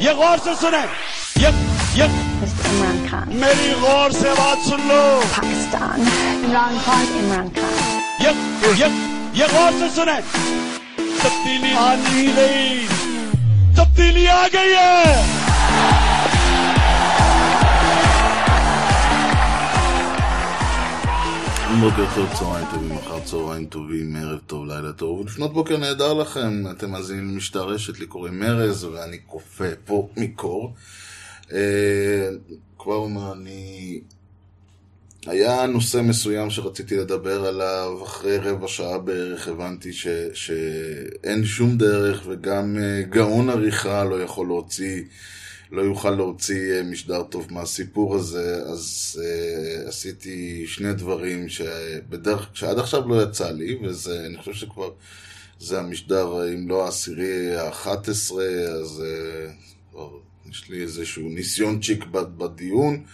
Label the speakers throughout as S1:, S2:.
S1: ये गौर से सुने। ये ये।
S2: इमरान खान
S1: मेरी गौर से बात सुन लो।
S2: पाकिस्तान इमरान खान इमरान खान
S1: ये ये ये गौर से सुने। तब्दीली आनी गई तब्दीली आ गई है।
S3: בוקר טוב, צהריים טובים, אחר צהריים טובים, ערב טוב, לילה טוב, ולפנות בוקר נהדר לכם, אתם מאזינים למשתרשת, לי קוראים ארז, ואני כופה פה מקור. אה, כבר אומר, אני... היה נושא מסוים שרציתי לדבר עליו, אחרי רבע שעה בערך הבנתי ש... שאין שום דרך, וגם אה, גאון עריכה לא יכול להוציא... לא יוכל להוציא אה, משדר טוב מהסיפור הזה, אז uh, עשיתי שני דברים שבדרך, שעד עכשיו לא יצא לי, וזה, אני חושב שכבר, זה המשדר, אם לא העשירי, האחת עשרה, אז uh, יש לי איזשהו ניסיון צ'יק בדיון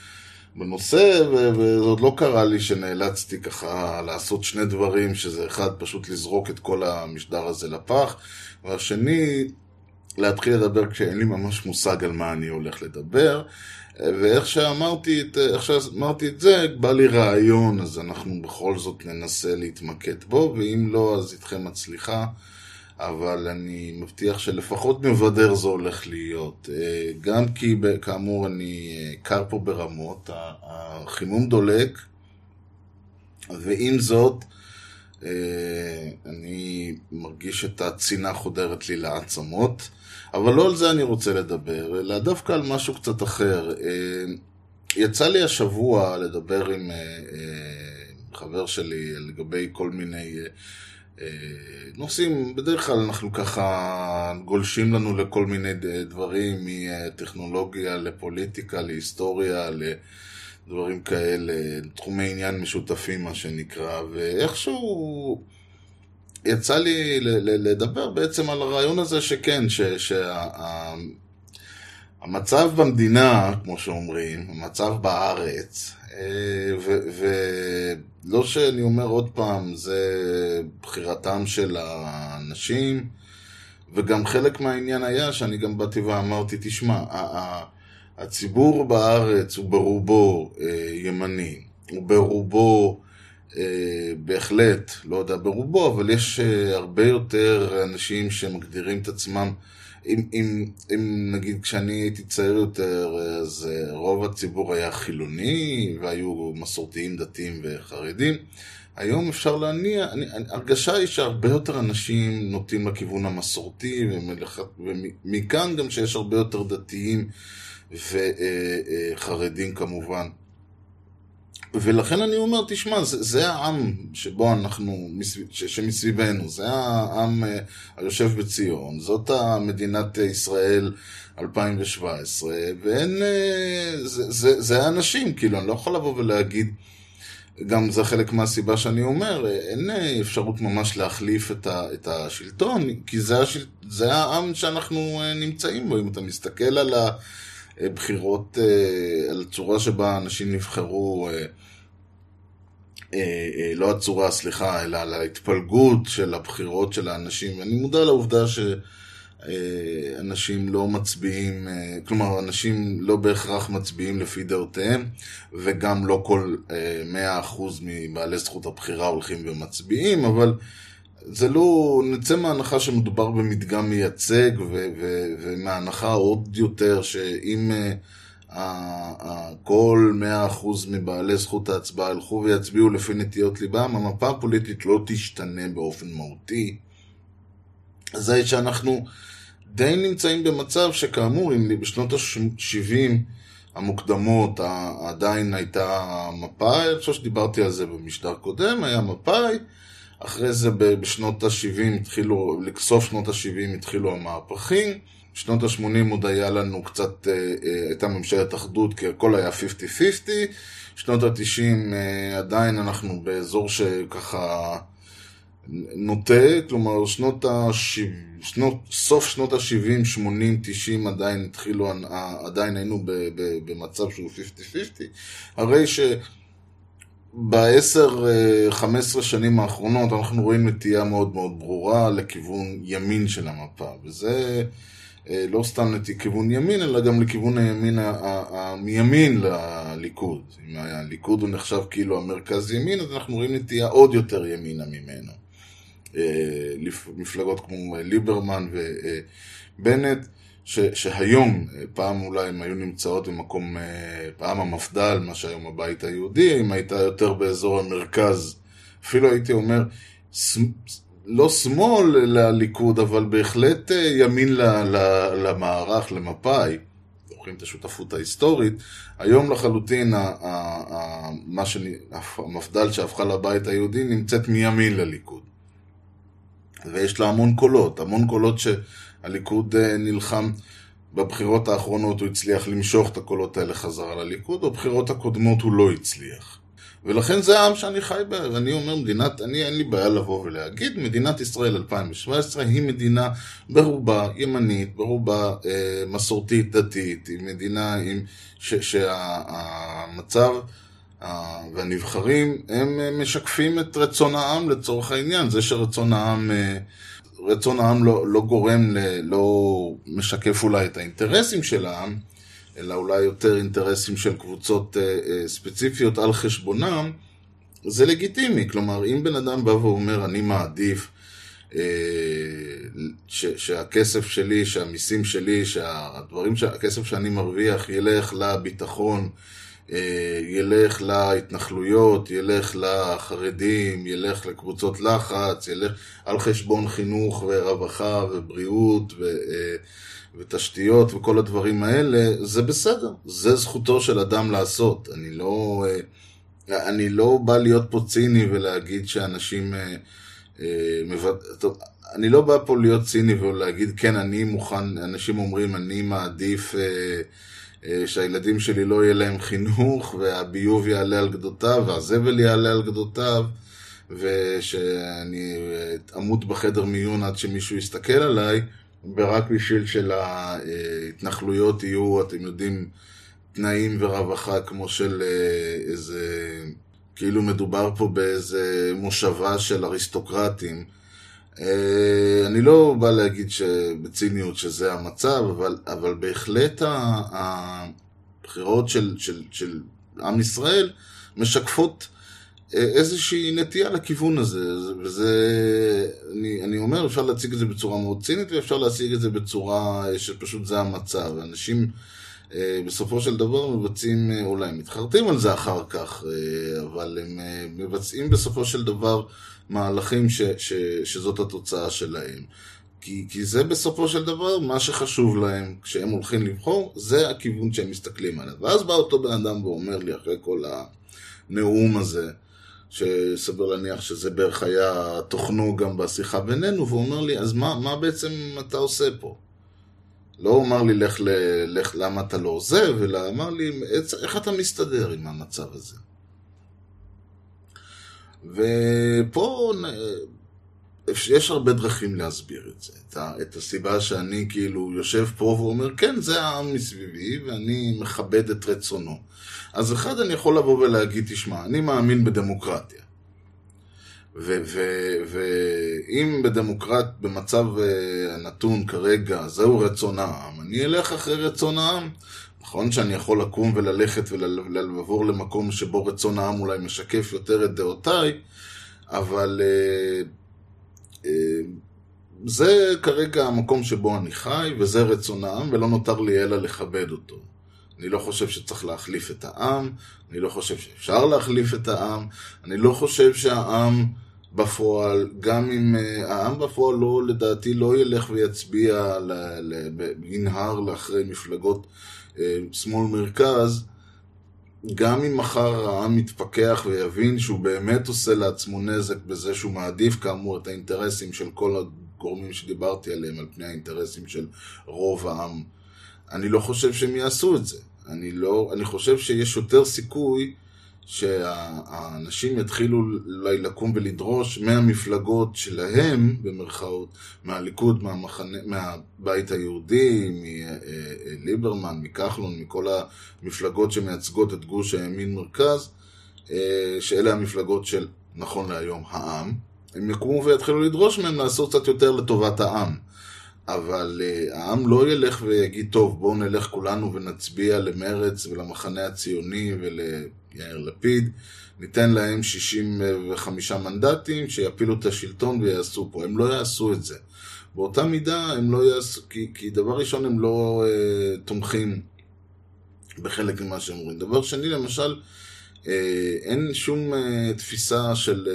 S3: בנושא, וזה עוד לא קרה לי שנאלצתי ככה לעשות שני דברים, שזה אחד, פשוט לזרוק את כל המשדר הזה לפח, והשני, להתחיל לדבר כשאין לי ממש מושג על מה אני הולך לדבר, ואיך שאמרתי את, שאמרתי את זה, בא לי רעיון, אז אנחנו בכל זאת ננסה להתמקד בו, ואם לא, אז איתכם מצליחה, אבל אני מבטיח שלפחות מבדר זה הולך להיות. גם כי, כאמור, אני קר פה ברמות, החימום דולק, ועם זאת, אני מרגיש את הצינה חודרת לי לעצמות, אבל לא על זה אני רוצה לדבר, אלא דווקא על משהו קצת אחר. יצא לי השבוע לדבר עם חבר שלי לגבי כל מיני נושאים, בדרך כלל אנחנו ככה גולשים לנו לכל מיני דברים, מטכנולוגיה לפוליטיקה, להיסטוריה, ל... דברים כאלה, תחומי עניין משותפים מה שנקרא, ואיכשהו יצא לי לדבר בעצם על הרעיון הזה שכן, שהמצב שה, במדינה, כמו שאומרים, המצב בארץ, ולא שאני אומר עוד פעם, זה בחירתם של האנשים, וגם חלק מהעניין היה שאני גם באתי ואמרתי, תשמע, הציבור בארץ הוא ברובו אה, ימני, הוא ברובו אה, בהחלט, לא יודע ברובו, אבל יש אה, הרבה יותר אנשים שמגדירים את עצמם, אם, אם, אם נגיד כשאני הייתי צעיר יותר, אז אה, רוב הציבור היה חילוני, והיו מסורתיים, דתיים וחרדים. היום אפשר להניע, אני, הרגשה היא שהרבה יותר אנשים נוטים לכיוון המסורתי, ומכאן גם שיש הרבה יותר דתיים. וחרדים כמובן. ולכן אני אומר, תשמע, זה, זה העם שבו אנחנו, שמסביבנו, זה העם היושב בציון, זאת המדינת ישראל 2017, ואין, זה, זה, זה האנשים, כאילו, אני לא יכול לבוא ולהגיד, גם זה חלק מהסיבה שאני אומר, אין אפשרות ממש להחליף את, ה, את השלטון, כי זה, השל, זה העם שאנחנו נמצאים בו, אם אתה מסתכל על ה... בחירות על צורה שבה אנשים נבחרו, לא הצורה, סליחה, אלא על ההתפלגות של הבחירות של האנשים. אני מודע לעובדה שאנשים לא מצביעים, כלומר, אנשים לא בהכרח מצביעים לפי דעותיהם, וגם לא כל 100% מבעלי זכות הבחירה הולכים ומצביעים, אבל... זה לא, נצא מההנחה שמדובר במדגם מייצג, ו- ו- ומההנחה עוד יותר שאם uh, כל 100% מבעלי זכות ההצבעה ילכו ויצביעו לפי נטיות ליבם, המפה הפוליטית לא תשתנה באופן מהותי. זה שאנחנו די נמצאים במצב שכאמור, אם בשנות ה-70 המוקדמות עדיין הייתה מפא"י, אני חושב שדיברתי על זה במשדר קודם, היה מפא"י, אחרי זה בשנות ה-70 התחילו, לסוף שנות ה-70 התחילו המהפכים, בשנות ה-80 עוד היה לנו קצת, הייתה ממשלת אחדות, כי הכל היה 50-50, שנות ה-90 עדיין אנחנו באזור שככה נוטה, כלומר שנות ה... שנות, סוף שנות ה-70, 80, 90 עדיין התחילו, עדיין היינו במצב שהוא 50-50, הרי ש... ב-10-15 שנים האחרונות אנחנו רואים נטייה מאוד מאוד ברורה לכיוון ימין של המפה, וזה אה, לא סתם לכיוון ימין, אלא גם לכיוון הימין, מימין לליכוד. אם הליכוד הוא נחשב כאילו המרכז ימין, אז אנחנו רואים נטייה עוד יותר ימינה ממנו. אה, מפלגות כמו אה, ליברמן ובנט, ש, שהיום, אה, פעם אולי הם היו נמצאות במקום, אה, פעם המפד"ל, מה שהיום הבית היהודי, אם הייתה יותר באזור המרכז, אפילו הייתי אומר, לא שמאל לליכוד, אבל בהחלט אה, ימין למערך, למפא"י. זוכרים את השותפות ההיסטורית, היום לחלוטין מה המפד"ל שהפכה לבית היהודי נמצאת מימין לליכוד. ויש לה המון קולות, המון קולות שהליכוד אה, נלחם בבחירות האחרונות, הוא הצליח למשוך את הקולות האלה חזרה לליכוד, בבחירות הקודמות הוא לא הצליח. ולכן זה העם שאני חי בה, ואני אומר, מדינת, אני אין לי בעיה לבוא ולהגיד, מדינת ישראל 2017 היא מדינה ברובה ימנית, ברובה אה, מסורתית דתית, היא מדינה עם, שהמצב והנבחרים הם אה, משקפים את רצון העם לצורך העניין, זה שרצון העם, אה, רצון העם לא, לא גורם, ל, לא משקף אולי את האינטרסים של העם, אלא אולי יותר אינטרסים של קבוצות אה, אה, ספציפיות על חשבונם, זה לגיטימי. כלומר, אם בן אדם בא ואומר, אני מעדיף אה, ש, שהכסף שלי, שהמיסים שלי, שהדברים, שהכסף שאני מרוויח ילך לביטחון, אה, ילך להתנחלויות, ילך לחרדים, ילך לקבוצות לחץ, ילך על חשבון חינוך ורווחה ובריאות ו... אה, ותשתיות וכל הדברים האלה, זה בסדר. זה זכותו של אדם לעשות. אני לא, אה, אני לא בא להיות פה ציני ולהגיד שאנשים... אה, אה, אני לא בא פה להיות ציני ולהגיד, כן, אני מוכן, אנשים אומרים, אני מעדיף אה, אה, שהילדים שלי לא יהיה להם חינוך, והביוב יעלה על גדותיו, והזבל יעלה על גדותיו, ושאני אה, אמות בחדר מיון עד שמישהו יסתכל עליי. ורק בשביל שלהתנחלויות יהיו, אתם יודעים, תנאים ורווחה כמו של אה, איזה, כאילו מדובר פה באיזה מושבה של אריסטוקרטים. אה, אני לא בא להגיד בציניות שזה המצב, אבל, אבל בהחלט הבחירות של, של, של עם ישראל משקפות איזושהי נטייה לכיוון הזה, וזה, אני, אני אומר, אפשר להציג את זה בצורה מאוד צינית, ואפשר להציג את זה בצורה שפשוט זה המצב. אנשים בסופו של דבר מבצעים, אולי מתחרטים על זה אחר כך, אבל הם מבצעים בסופו של דבר מהלכים ש, ש, שזאת התוצאה שלהם. כי, כי זה בסופו של דבר מה שחשוב להם כשהם הולכים לבחור, זה הכיוון שהם מסתכלים עליו. ואז בא אותו בן אדם ואומר לי אחרי כל הנאום הזה, שסביר להניח שזה בערך היה תוכנו גם בשיחה בינינו, והוא אומר לי, אז מה, מה בעצם אתה עושה פה? לא אמר לי, לך, לך, למה אתה לא עוזב, אלא אמר לי, איך אתה מסתדר עם המצב הזה? ופה יש הרבה דרכים להסביר את זה. את, ה, את הסיבה שאני כאילו יושב פה ואומר, כן, זה העם מסביבי, ואני מכבד את רצונו. אז אחד, אני יכול לבוא ולהגיד, תשמע, אני מאמין בדמוקרטיה. ואם בדמוקרט, במצב נתון כרגע, זהו רצון העם, אני אלך אחרי רצון העם. נכון שאני יכול לקום וללכת ולעבור למקום שבו רצון העם אולי משקף יותר את דעותיי, אבל זה כרגע המקום שבו אני חי, וזה רצון העם, ולא נותר לי אלא לכבד אותו. אני לא חושב שצריך להחליף את העם, אני לא חושב שאפשר להחליף את העם, אני לא חושב שהעם בפועל, גם אם uh, העם בפועל לא, לדעתי לא ילך ויצביע, ינהר לאחרי מפלגות שמאל מרכז, גם אם מחר העם יתפכח ויבין שהוא באמת עושה לעצמו נזק בזה שהוא מעדיף כאמור את האינטרסים של כל הגורמים שדיברתי עליהם על פני האינטרסים של רוב העם, אני לא חושב שהם יעשו את זה. אני, לא, אני חושב שיש יותר סיכוי שהאנשים יתחילו אולי לקום ולדרוש מהמפלגות שלהם, במרכאות, מהליכוד, מהמחנה, מהבית היהודי, מליברמן, מכחלון, מכל המפלגות שמייצגות את גוש הימין מרכז, שאלה המפלגות של, נכון להיום, העם, הם יקומו ויתחילו לדרוש מהם לעשות קצת יותר לטובת העם. אבל uh, העם לא ילך ויגיד, טוב, בואו נלך כולנו ונצביע למרץ ולמחנה הציוני וליאיר לפיד, ניתן להם 65 מנדטים, שיפילו את השלטון ויעשו פה. הם לא יעשו את זה. באותה מידה הם לא יעשו, כי, כי דבר ראשון הם לא uh, תומכים בחלק ממה שהם אומרים. דבר שני, למשל, אין שום אה, תפיסה של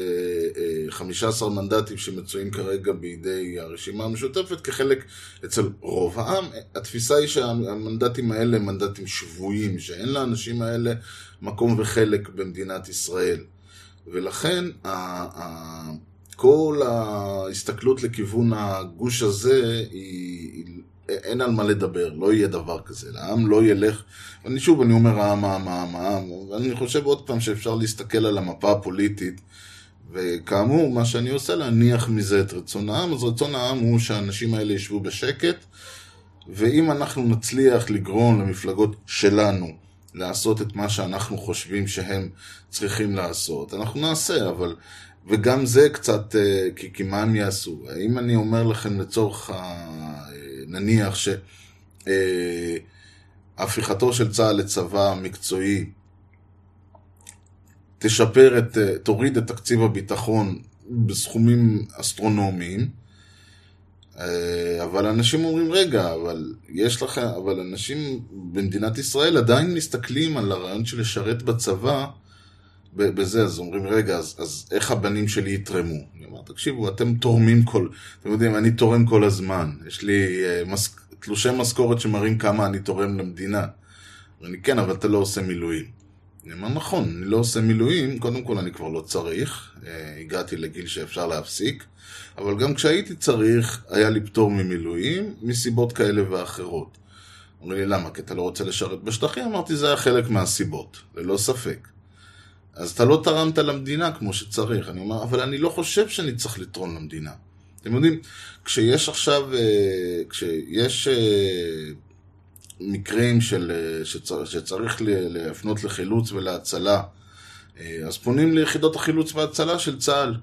S3: 15 אה, מנדטים שמצויים כרגע בידי הרשימה המשותפת כחלק אצל רוב העם. התפיסה היא שהמנדטים האלה הם מנדטים שבויים, שאין לאנשים האלה מקום וחלק במדינת ישראל. ולכן כל ההסתכלות לכיוון הגוש הזה היא אין על מה לדבר, לא יהיה דבר כזה, העם לא ילך, אני שוב, אני אומר העם, העם, העם, העם, ואני חושב עוד פעם שאפשר להסתכל על המפה הפוליטית, וכאמור, מה שאני עושה, להניח מזה את רצון העם, אז רצון העם הוא שהאנשים האלה ישבו בשקט, ואם אנחנו נצליח לגרום למפלגות שלנו לעשות את מה שאנחנו חושבים שהם צריכים לעשות, אנחנו נעשה, אבל... וגם זה קצת, אה, כי, כי מה הם יעשו? האם אני אומר לכם לצורך ה... נניח שהפיכתו של צה"ל לצבא מקצועי תשפר את, תוריד את תקציב הביטחון בסכומים אסטרונומיים, אבל אנשים אומרים, רגע, אבל יש לכם, אבל אנשים במדינת ישראל עדיין מסתכלים על הרעיון של לשרת בצבא בזה, אז אומרים, רגע, אז, אז איך הבנים שלי יתרמו? אני אומר, תקשיבו, אתם תורמים כל, אתם יודעים, אני תורם כל הזמן. יש לי uh, מס, תלושי משכורת שמראים כמה אני תורם למדינה. ואני, כן, אבל אתה לא עושה מילואים. אני אומר, נכון, אני לא עושה מילואים, קודם כל אני כבר לא צריך, uh, הגעתי לגיל שאפשר להפסיק, אבל גם כשהייתי צריך, היה לי פטור ממילואים, מסיבות כאלה ואחרות. אומרים לי, למה? כי אתה לא רוצה לשרת בשטחים? אמרתי, זה היה חלק מהסיבות, ללא ספק. אז אתה לא תרמת למדינה כמו שצריך. אני אומר, אבל אני לא חושב שאני צריך לתרום למדינה. אתם יודעים, כשיש עכשיו, אה, כשיש אה, מקרים של, אה, שצריך, שצריך להפנות לחילוץ ולהצלה, אז פונים ליחידות החילוץ וההצלה של צה"ל.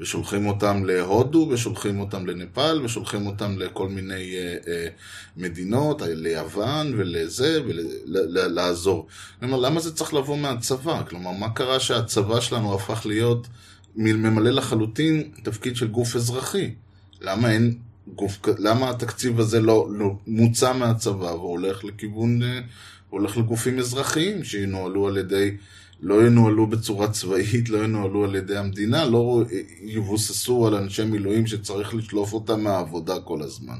S3: ושולחים אותם להודו, ושולחים אותם לנפאל, ושולחים אותם לכל מיני אה, אה, מדינות, ליוון ולזה, ולעזור. אני אומר, למה זה צריך לבוא מהצבא? כלומר, מה קרה שהצבא שלנו הפך להיות ממלא לחלוטין תפקיד של גוף אזרחי? למה אין גוף, למה התקציב הזה לא, לא מוצא מהצבא והולך לכיוון, אה, הולך לגופים אזרחיים שינוהלו על ידי... לא ינוהלו בצורה צבאית, לא ינוהלו על ידי המדינה, לא יבוססו על אנשי מילואים שצריך לשלוף אותם מהעבודה כל הזמן.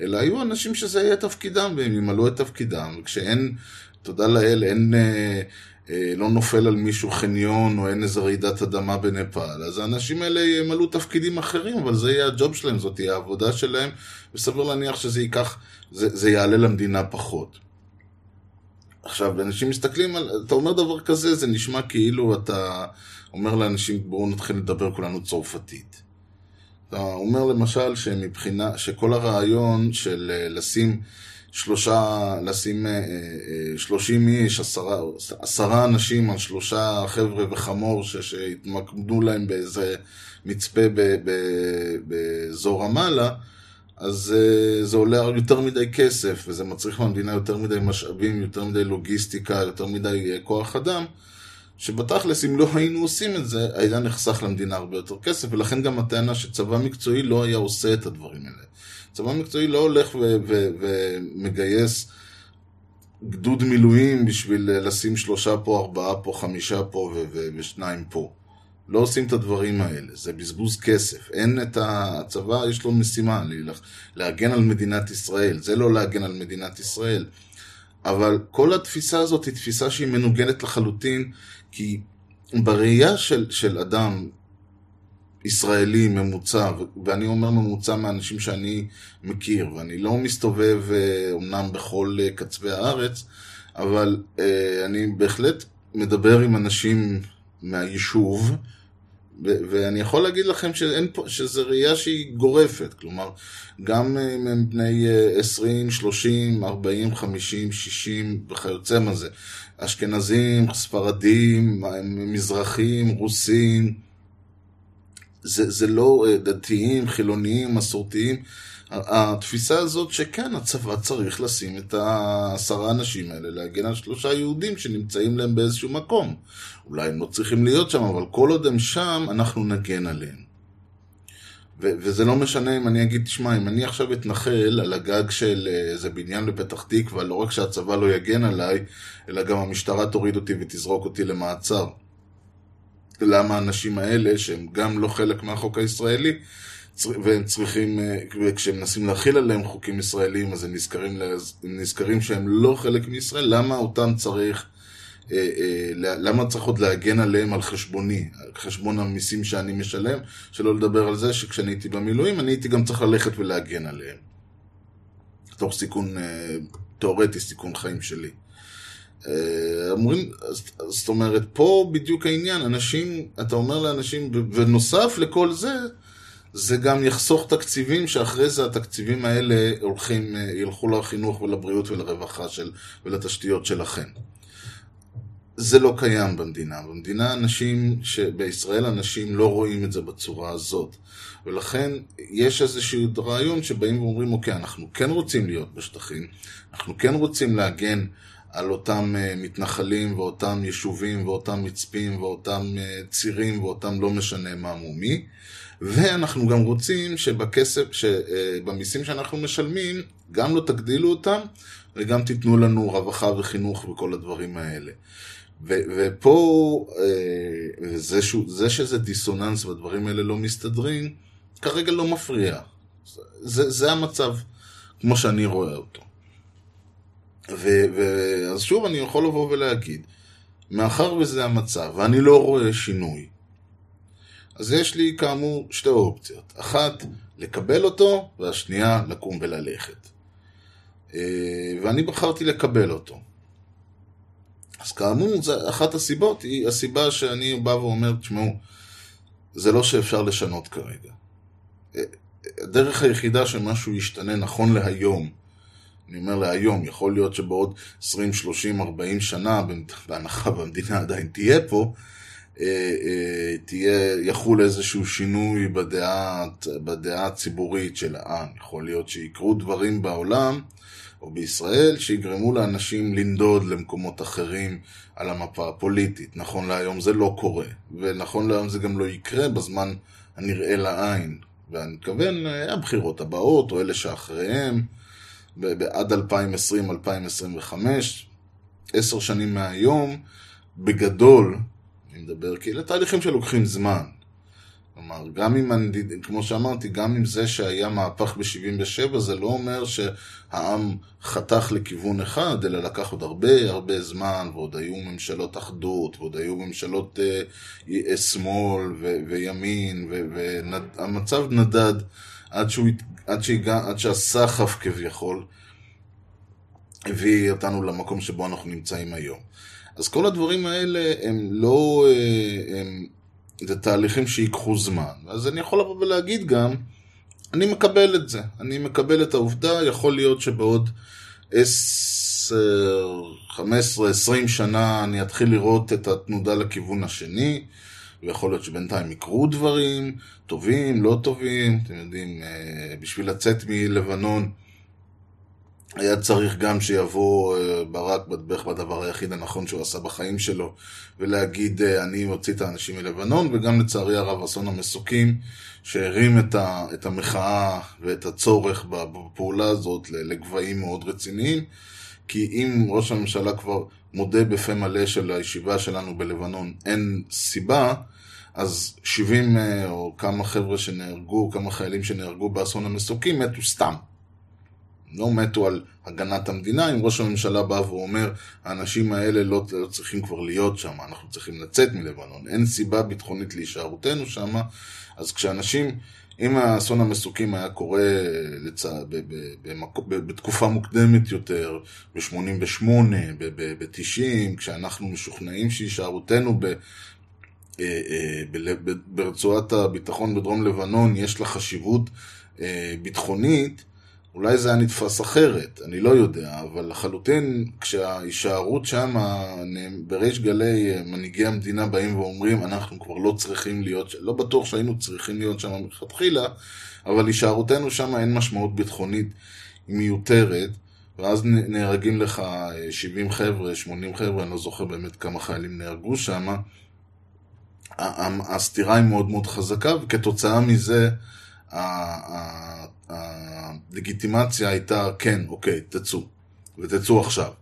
S3: אלא היו אנשים שזה יהיה תפקידם, והם ימלאו את תפקידם, וכשאין, תודה לאל, אין, אה, אה, לא נופל על מישהו חניון, או אין איזה רעידת אדמה בנפאל, אז האנשים האלה ימלאו תפקידים אחרים, אבל זה יהיה הג'וב שלהם, זאת תהיה העבודה שלהם, וסביר להניח שזה ייקח, זה, זה יעלה למדינה פחות. עכשיו, אנשים מסתכלים על, אתה אומר דבר כזה, זה נשמע כאילו אתה אומר לאנשים, בואו נתחיל לדבר כולנו צרפתית. אתה אומר למשל שמבחינה, שכל הרעיון של אה, לשים שלושה, לשים אה, אה, שלושים איש, עשרה, עשרה אנשים על שלושה חבר'ה וחמור שהתמקדו להם באיזה מצפה באזור רמאללה, אז uh, זה עולה יותר מדי כסף, וזה מצריך מהמדינה יותר מדי משאבים, יותר מדי לוגיסטיקה, יותר מדי uh, כוח אדם, שבתכלס, אם לא היינו עושים את זה, היה נחסך למדינה הרבה יותר כסף, ולכן גם הטענה שצבא מקצועי לא היה עושה את הדברים האלה. צבא מקצועי לא הולך ומגייס גדוד מילואים בשביל אה, לשים שלושה פה, ארבעה פה, חמישה פה ושניים פה. לא עושים את הדברים האלה, זה בזבוז כסף. אין את הצבא, יש לו משימה להגן על מדינת ישראל, זה לא להגן על מדינת ישראל. אבל כל התפיסה הזאת היא תפיסה שהיא מנוגנת לחלוטין, כי בראייה של, של אדם ישראלי ממוצע, ואני אומר ממוצע מהאנשים שאני מכיר, ואני לא מסתובב אומנם אה, בכל אה, קצווי הארץ, אבל אה, אני בהחלט מדבר עם אנשים מהיישוב, ואני יכול להגיד לכם שאין פה, שזו ראייה שהיא גורפת, כלומר, גם אם הם בני 20, 30, 40, 50, 60 וכיוצא מזה, אשכנזים, ספרדים, מזרחים, רוסים, זה, זה לא אה, דתיים, חילוניים, מסורתיים, התפיסה הזאת שכן, הצבא צריך לשים את העשרה האנשים האלה להגן על שלושה יהודים שנמצאים להם באיזשהו מקום. אולי הם לא צריכים להיות שם, אבל כל עוד הם שם, אנחנו נגן עליהם. ו- וזה לא משנה אם אני אגיד, תשמע, אם אני עכשיו אתנחל על הגג של אה, איזה בניין בפתח תקווה, לא רק שהצבא לא יגן עליי, אלא גם המשטרה תוריד אותי ותזרוק אותי למעצר. למה האנשים האלה, שהם גם לא חלק מהחוק הישראלי, והם צריכים, אה, וכשהם מנסים להכיל עליהם חוקים ישראלים, אז הם נזכרים, נזכרים שהם לא חלק מישראל, למה אותם צריך, אה, אה, למה צריך עוד להגן עליהם על חשבוני, על חשבון המיסים שאני משלם, שלא לדבר על זה שכשאני הייתי במילואים, אני הייתי גם צריך ללכת ולהגן עליהם. תוך סיכון, תאורטי, סיכון חיים שלי. אומרים, זאת אומרת, פה בדיוק העניין, אנשים, אתה אומר לאנשים, ונוסף לכל זה, זה גם יחסוך תקציבים, שאחרי זה התקציבים האלה הולכים, אה, ילכו לחינוך ולבריאות ולרווחה של, ולתשתיות שלכם. זה לא קיים במדינה. במדינה אנשים, בישראל אנשים לא רואים את זה בצורה הזאת. ולכן יש איזשהו רעיון שבאים ואומרים, אוקיי, אנחנו כן רוצים להיות בשטחים, אנחנו כן רוצים להגן על אותם אה, מתנחלים ואותם יישובים ואותם מצפים ואותם אה, צירים ואותם לא משנה מה מומי, ואנחנו גם רוצים שבכסף, שבמיסים שאנחנו משלמים, גם לא תגדילו אותם, וגם תיתנו לנו רווחה וחינוך וכל הדברים האלה. ו- ופה, אה, זה, ש- זה שזה דיסוננס והדברים האלה לא מסתדרים, כרגע לא מפריע. זה, זה המצב, כמו שאני רואה אותו. ו- ו- אז שוב, אני יכול לבוא ולהגיד, מאחר וזה המצב, ואני לא רואה שינוי, אז יש לי כאמור שתי אופציות. אחת, לקבל אותו, והשנייה, לקום וללכת. אה, ואני בחרתי לקבל אותו. אז כאמור, אחת הסיבות, היא הסיבה שאני בא ואומר, תשמעו, זה לא שאפשר לשנות כרגע. אה, הדרך היחידה שמשהו ישתנה נכון להיום, אני אומר להיום, יכול להיות שבעוד 20, 30, 40 שנה, בהנחה והמדינה עדיין תהיה פה, תהיה, יחול איזשהו שינוי בדעה, בדעה הציבורית של העם. יכול להיות שיקרו דברים בעולם או בישראל שיגרמו לאנשים לנדוד למקומות אחרים על המפה הפוליטית. נכון להיום זה לא קורה, ונכון להיום זה גם לא יקרה בזמן הנראה לעין. ואני מתכוון, אה, הבחירות הבאות או אלה שאחריהם, עד 2020-2025, עשר שנים מהיום, בגדול, אני מדבר, כי אלה תהליכים שלוקחים זמן. כלומר, גם אם, אני, כמו שאמרתי, גם אם זה שהיה מהפך ב-77, זה לא אומר שהעם חתך לכיוון אחד, אלא לקח עוד הרבה הרבה זמן, ועוד היו ממשלות אחדות, ועוד היו ממשלות אה, אה, שמאל ו- וימין, והמצב נדד עד, שהוא, עד, שהגע, עד שהסחף כביכול הביא אותנו למקום שבו אנחנו נמצאים היום. אז כל הדברים האלה הם לא... אה, הם, זה תהליכים שיקחו זמן. אז אני יכול לבוא ולהגיד גם, אני מקבל את זה. אני מקבל את העובדה, יכול להיות שבעוד 10, 15, 20 שנה אני אתחיל לראות את התנודה לכיוון השני, ויכול להיות שבינתיים יקרו דברים, טובים, לא טובים, אתם יודעים, אה, בשביל לצאת מלבנון היה צריך גם שיבוא אה, ברק בערך בדבר היחיד הנכון שהוא עשה בחיים שלו ולהגיד אה, אני מוציא את האנשים מלבנון וגם לצערי הרב אסון המסוקים שהרים את, ה, את המחאה ואת הצורך בפעולה הזאת לגבהים מאוד רציניים. כי אם ראש הממשלה כבר מודה בפה מלא של הישיבה שלנו בלבנון אין סיבה אז 70 אה, או כמה חבר'ה שנהרגו, כמה חיילים שנהרגו באסון המסוקים מתו סתם לא מתו על הגנת המדינה, אם ראש הממשלה בא ואומר, האנשים האלה לא, לא צריכים כבר להיות שם, אנחנו צריכים לצאת מלבנון, אין סיבה ביטחונית להישארותנו שם, אז כשאנשים, אם האסון המסוקים היה קורה לצע, ב, ב, במק... ב, בתקופה מוקדמת יותר, ב-88, ב-90, כשאנחנו משוכנעים שהישארותנו ב... אה, אה, ברצועת הביטחון בדרום לבנון יש לה חשיבות אה, ביטחונית, אולי זה היה נתפס אחרת, אני לא יודע, אבל לחלוטין כשההישארות שם, בריש גלי מנהיגי המדינה באים ואומרים, אנחנו כבר לא צריכים להיות, לא בטוח שהיינו צריכים להיות שם מלכתחילה, אבל הישארותנו שם אין משמעות ביטחונית, מיותרת, ואז נהרגים לך 70 חבר'ה, 80 חבר'ה, אני לא זוכר באמת כמה חיילים נהרגו שם, הסתירה היא מאוד מאוד חזקה, וכתוצאה מזה, הלגיטימציה הייתה, כן, אוקיי, תצאו, ותצאו עכשיו.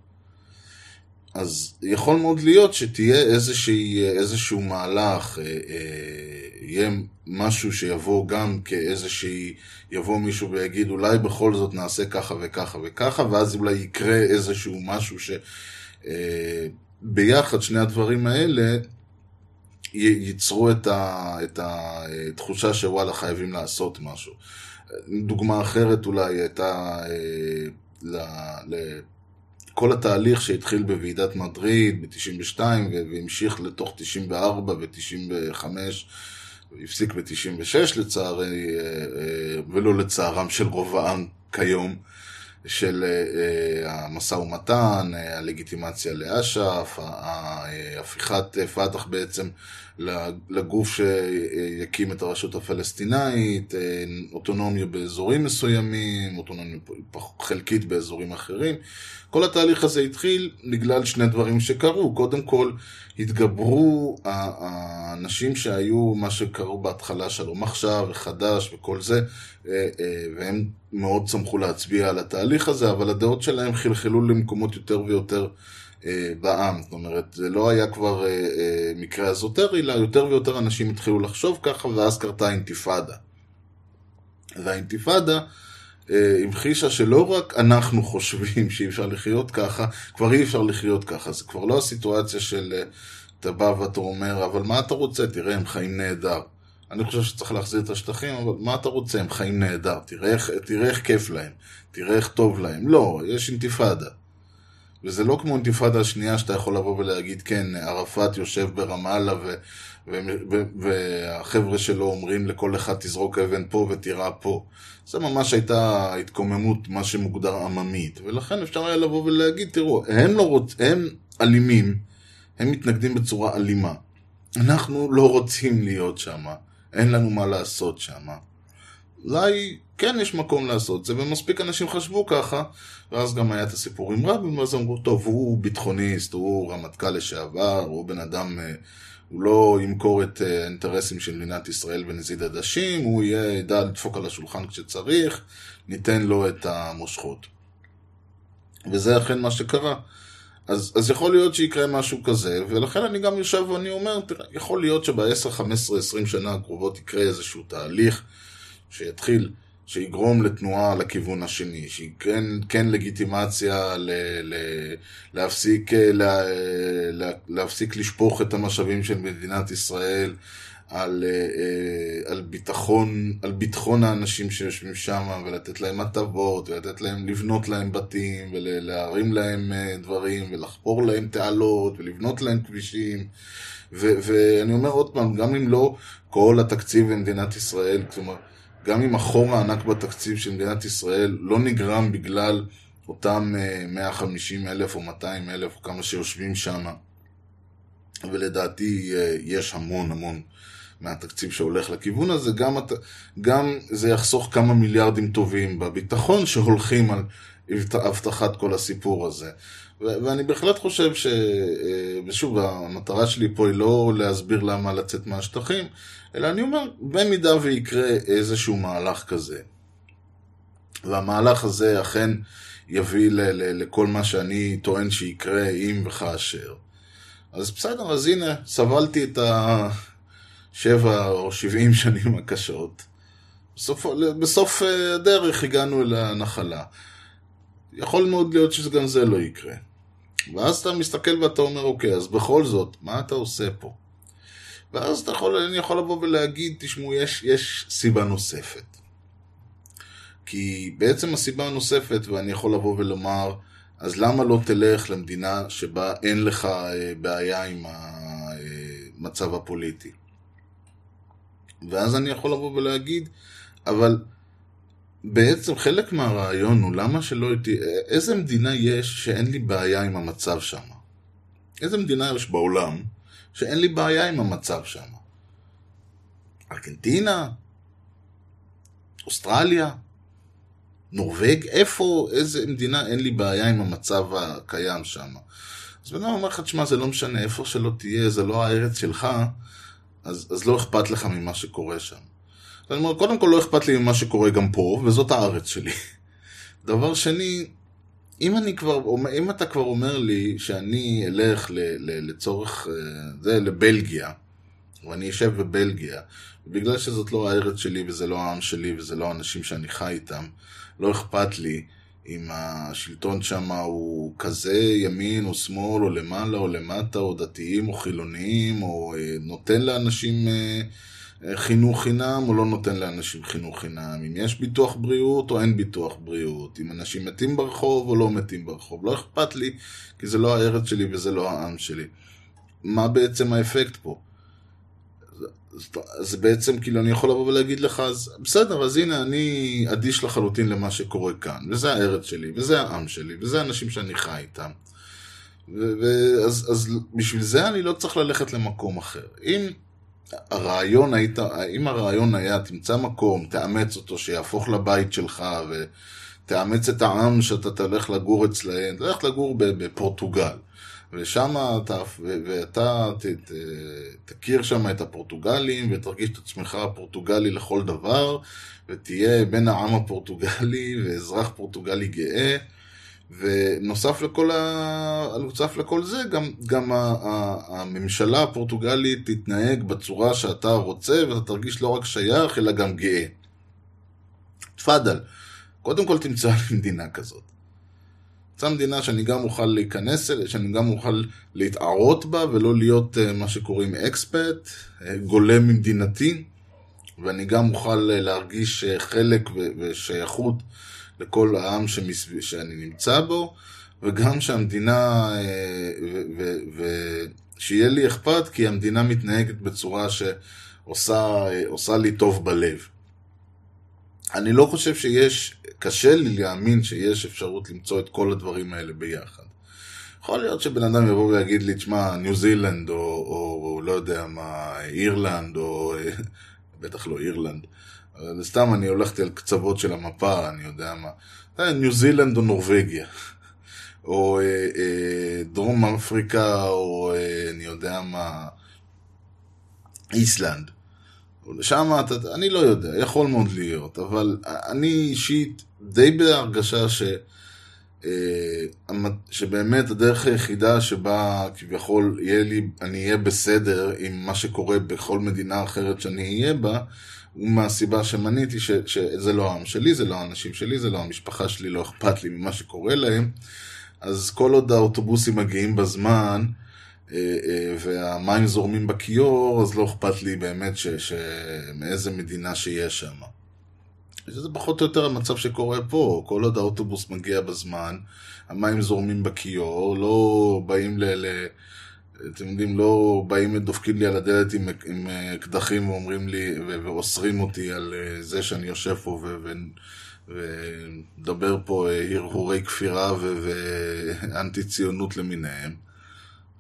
S3: אז יכול מאוד להיות שתהיה איזושהי, איזשהו מהלך, אה, אה, יהיה משהו שיבוא גם כאיזושהי, יבוא מישהו ויגיד אולי בכל זאת נעשה ככה וככה וככה, ואז אולי יקרה איזשהו משהו שביחד אה, שני הדברים האלה ייצרו את, ה, את התחושה שוואלה חייבים לעשות משהו. דוגמה אחרת אולי הייתה אה, ל, ל, כל התהליך שהתחיל בוועידת מדריד ב-92 והמשיך לתוך 94 ו-95 והפסיק ב-96 לצערי, אה, אה, ולא לצערם של רוב העם כיום. של המשא ומתן, הלגיטימציה לאש"ף, הפיכת פת"ח בעצם לגוף שיקים את הרשות הפלסטינאית, אוטונומיה באזורים מסוימים, אוטונומיה חלקית באזורים אחרים. כל התהליך הזה התחיל בגלל שני דברים שקרו. קודם כל, התגברו האנשים שהיו, מה שקראו בהתחלה שלום עכשיו וחדש וכל זה, אה, אה, והם מאוד שמחו להצביע על התהליך הזה, אבל הדעות שלהם חלחלו למקומות יותר ויותר אה, בעם. זאת אומרת, זה לא היה כבר מקרה אזוטרי, אלא יותר ויותר אנשים התחילו לחשוב ככה, ואז קרתה אינתיפאדה. והאינתיפאדה המחישה שלא רק אנחנו חושבים שאי אפשר לחיות ככה, כבר אי אפשר לחיות ככה. זה כבר לא הסיטואציה של אתה בא ואתה אומר, אבל מה אתה רוצה? תראה, הם חיים נהדר. אני חושב שצריך להחזיר את השטחים, אבל מה אתה רוצה? הם חיים נהדר. תראה תראה איך כיף להם. תראה איך טוב להם. לא, יש אינתיפאדה. וזה לא כמו אינתיפאדה השנייה שאתה יכול לבוא ולהגיד, כן, ערפאת יושב ברמאללה ו- והחבר'ה שלו אומרים לכל אחד תזרוק אבן פה ותירה פה. זה ממש הייתה התקוממות, מה שמוגדר עממית. ולכן אפשר היה לבוא ולהגיד, תראו, הם לא רוצ... הם אלימים, הם מתנגדים בצורה אלימה. אנחנו לא רוצים להיות שם, אין לנו מה לעשות שם. אולי כן יש מקום לעשות זה, ומספיק אנשים חשבו ככה, ואז גם היה את הסיפור עם רבין, ואז אמרו, טוב, הוא ביטחוניסט, הוא רמטכ"ל לשעבר, הוא בן אדם, אה, הוא לא ימכור את אה, האינטרסים של מדינת ישראל בנזיד עדשים, הוא יהיה, ידע לדפוק על השולחן כשצריך, ניתן לו את המושכות. וזה אכן מה שקרה. אז, אז יכול להיות שיקרה משהו כזה, ולכן אני גם יושב ואני אומר, תראה, יכול להיות שב-10, 15, 20 שנה הקרובות יקרה איזשהו תהליך שיתחיל, שיגרום לתנועה לכיוון השני, שייתן כן לגיטימציה ל, ל, להפסיק, לה, לה, להפסיק לשפוך את המשאבים של מדינת ישראל על, אה, אה, על ביטחון, על ביטחון האנשים שיושבים שם, ולתת להם הטבות, ולתת להם, לבנות להם בתים, ולהרים להם אה, דברים, ולחפור להם תעלות, ולבנות להם כבישים. ו- ואני אומר עוד פעם, גם אם לא כל התקציב במדינת ישראל, כלומר, גם אם החור הענק בתקציב של מדינת ישראל לא נגרם בגלל אותם 150 אלף או 200 אלף, או כמה שיושבים שם, ולדעתי יש המון המון מהתקציב שהולך לכיוון הזה, גם, גם זה יחסוך כמה מיליארדים טובים בביטחון שהולכים על הבטחת כל הסיפור הזה. ואני בהחלט חושב ש... אה, ושוב, המטרה שלי פה היא לא להסביר למה לצאת מהשטחים, אלא אני אומר, במידה ויקרה איזשהו מהלך כזה, והמהלך הזה אכן יביא ל- ל- לכל מה שאני טוען שיקרה אם וכאשר. אז בסדר, אז הנה, סבלתי את, ה... שבע או שבעים שנים הקשות. בסוף, בסוף אה, הדרך הגענו אל הנחלה. יכול מאוד להיות שגם זה לא יקרה. ואז אתה מסתכל ואתה אומר, אוקיי, אז בכל זאת, מה אתה עושה פה? ואז אתה יכול, אני יכול לבוא ולהגיד, תשמעו, יש, יש סיבה נוספת. כי בעצם הסיבה הנוספת, ואני יכול לבוא ולומר, אז למה לא תלך למדינה שבה אין לך אה, בעיה עם המצב הפוליטי? ואז אני יכול לבוא ולהגיד, אבל בעצם חלק מהרעיון הוא למה שלא הייתי... איזה מדינה יש שאין לי בעיה עם המצב שם? איזה מדינה יש בעולם שאין לי בעיה עם המצב שם? ארגנטינה? אוסטרליה? נורבג? איפה, איזה מדינה אין לי בעיה עם המצב הקיים שם? אז בן אדם אומר לך, תשמע, זה לא משנה, איפה שלא תהיה, זה לא הארץ שלך, אז, אז לא אכפת לך ממה שקורה שם. אני אומר, קודם כל לא אכפת לי ממה שקורה גם פה, וזאת הארץ שלי. דבר שני, אם אני כבר, אם אתה כבר אומר לי שאני אלך ל, ל, לצורך, אה, זה, לבלגיה, ואני אשב בבלגיה, בגלל שזאת לא הארץ שלי, וזה לא העם שלי, וזה לא האנשים שאני חי איתם, לא אכפת לי אם השלטון שם הוא כזה ימין או שמאל, או למעלה או למטה, או דתיים או חילוניים, או אה, נותן לאנשים... אה, חינוך חינם או לא נותן לאנשים חינוך חינם, אם יש ביטוח בריאות או אין ביטוח בריאות, אם אנשים מתים ברחוב או לא מתים ברחוב, לא אכפת לי, כי זה לא הארץ שלי וזה לא העם שלי. מה בעצם האפקט פה? אז בעצם כאילו אני יכול לבוא ולהגיד לך, אז בסדר, אז הנה אני אדיש לחלוטין למה שקורה כאן, וזה הארץ שלי, וזה העם שלי, וזה האנשים שאני חי איתם. ואז אז בשביל זה אני לא צריך ללכת למקום אחר. אם הרעיון היית, אם הרעיון היה, תמצא מקום, תאמץ אותו, שיהפוך לבית שלך, ותאמץ את העם שאתה תלך לגור אצלהם, תלך לגור בפורטוגל. ושם אתה, ואתה ת, ת, תכיר שם את הפורטוגלים, ותרגיש את עצמך פורטוגלי לכל דבר, ותהיה בן העם הפורטוגלי, ואזרח פורטוגלי גאה. ונוסף לכל, ה... לכל זה, גם, גם הממשלה הפורטוגלית תתנהג בצורה שאתה רוצה, ואתה תרגיש לא רק שייך, אלא גם גאה. תפאדל, קודם כל תמצא לי מדינה כזאת. תמצא מדינה שאני גם אוכל להיכנס אליה, שאני גם אוכל להתערות בה, ולא להיות אה, מה שקוראים אקספט, אה, גולם ממדינתי, ואני גם אוכל אה, להרגיש חלק ושייכות. לכל העם שמסב... שאני נמצא בו, וגם שהמדינה, ושיהיה אה, לי אכפת, כי המדינה מתנהגת בצורה שעושה לי טוב בלב. אני לא חושב שיש, קשה לי להאמין שיש אפשרות למצוא את כל הדברים האלה ביחד. יכול להיות שבן אדם יבוא ויגיד לי, תשמע, ניו זילנד, או, או, או לא יודע מה, אירלנד, או בטח לא אירלנד, סתם אני הולכתי על קצוות של המפה, אני יודע מה. אה, ניו זילנד או נורבגיה. או אה, אה, דרום אפריקה, או אה, אני יודע מה, איסלנד. שם אתה, אני לא יודע, יכול מאוד להיות, אבל אני אישית די בהרגשה ש... אה, שבאמת הדרך היחידה שבה כביכול יהיה לי, אני אהיה בסדר עם מה שקורה בכל מדינה אחרת שאני אהיה בה, מהסיבה שמניתי ש, שזה לא העם שלי, זה לא האנשים שלי, זה לא המשפחה שלי, לא אכפת לי ממה שקורה להם. אז כל עוד האוטובוסים מגיעים בזמן אה, אה, והמים זורמים בכיור, אז לא אכפת לי באמת ש, ש, מאיזה מדינה שיש שם. שזה פחות או יותר המצב שקורה פה, כל עוד האוטובוס מגיע בזמן, המים זורמים בכיור, לא באים ל... ל אתם יודעים, לא באים ודופקים לי על הדלת עם, עם אקדחים ואומרים לי, ואוסרים אותי על אה, זה שאני יושב פה ומדבר פה אה, הרהורי כפירה ואנטי ציונות למיניהם.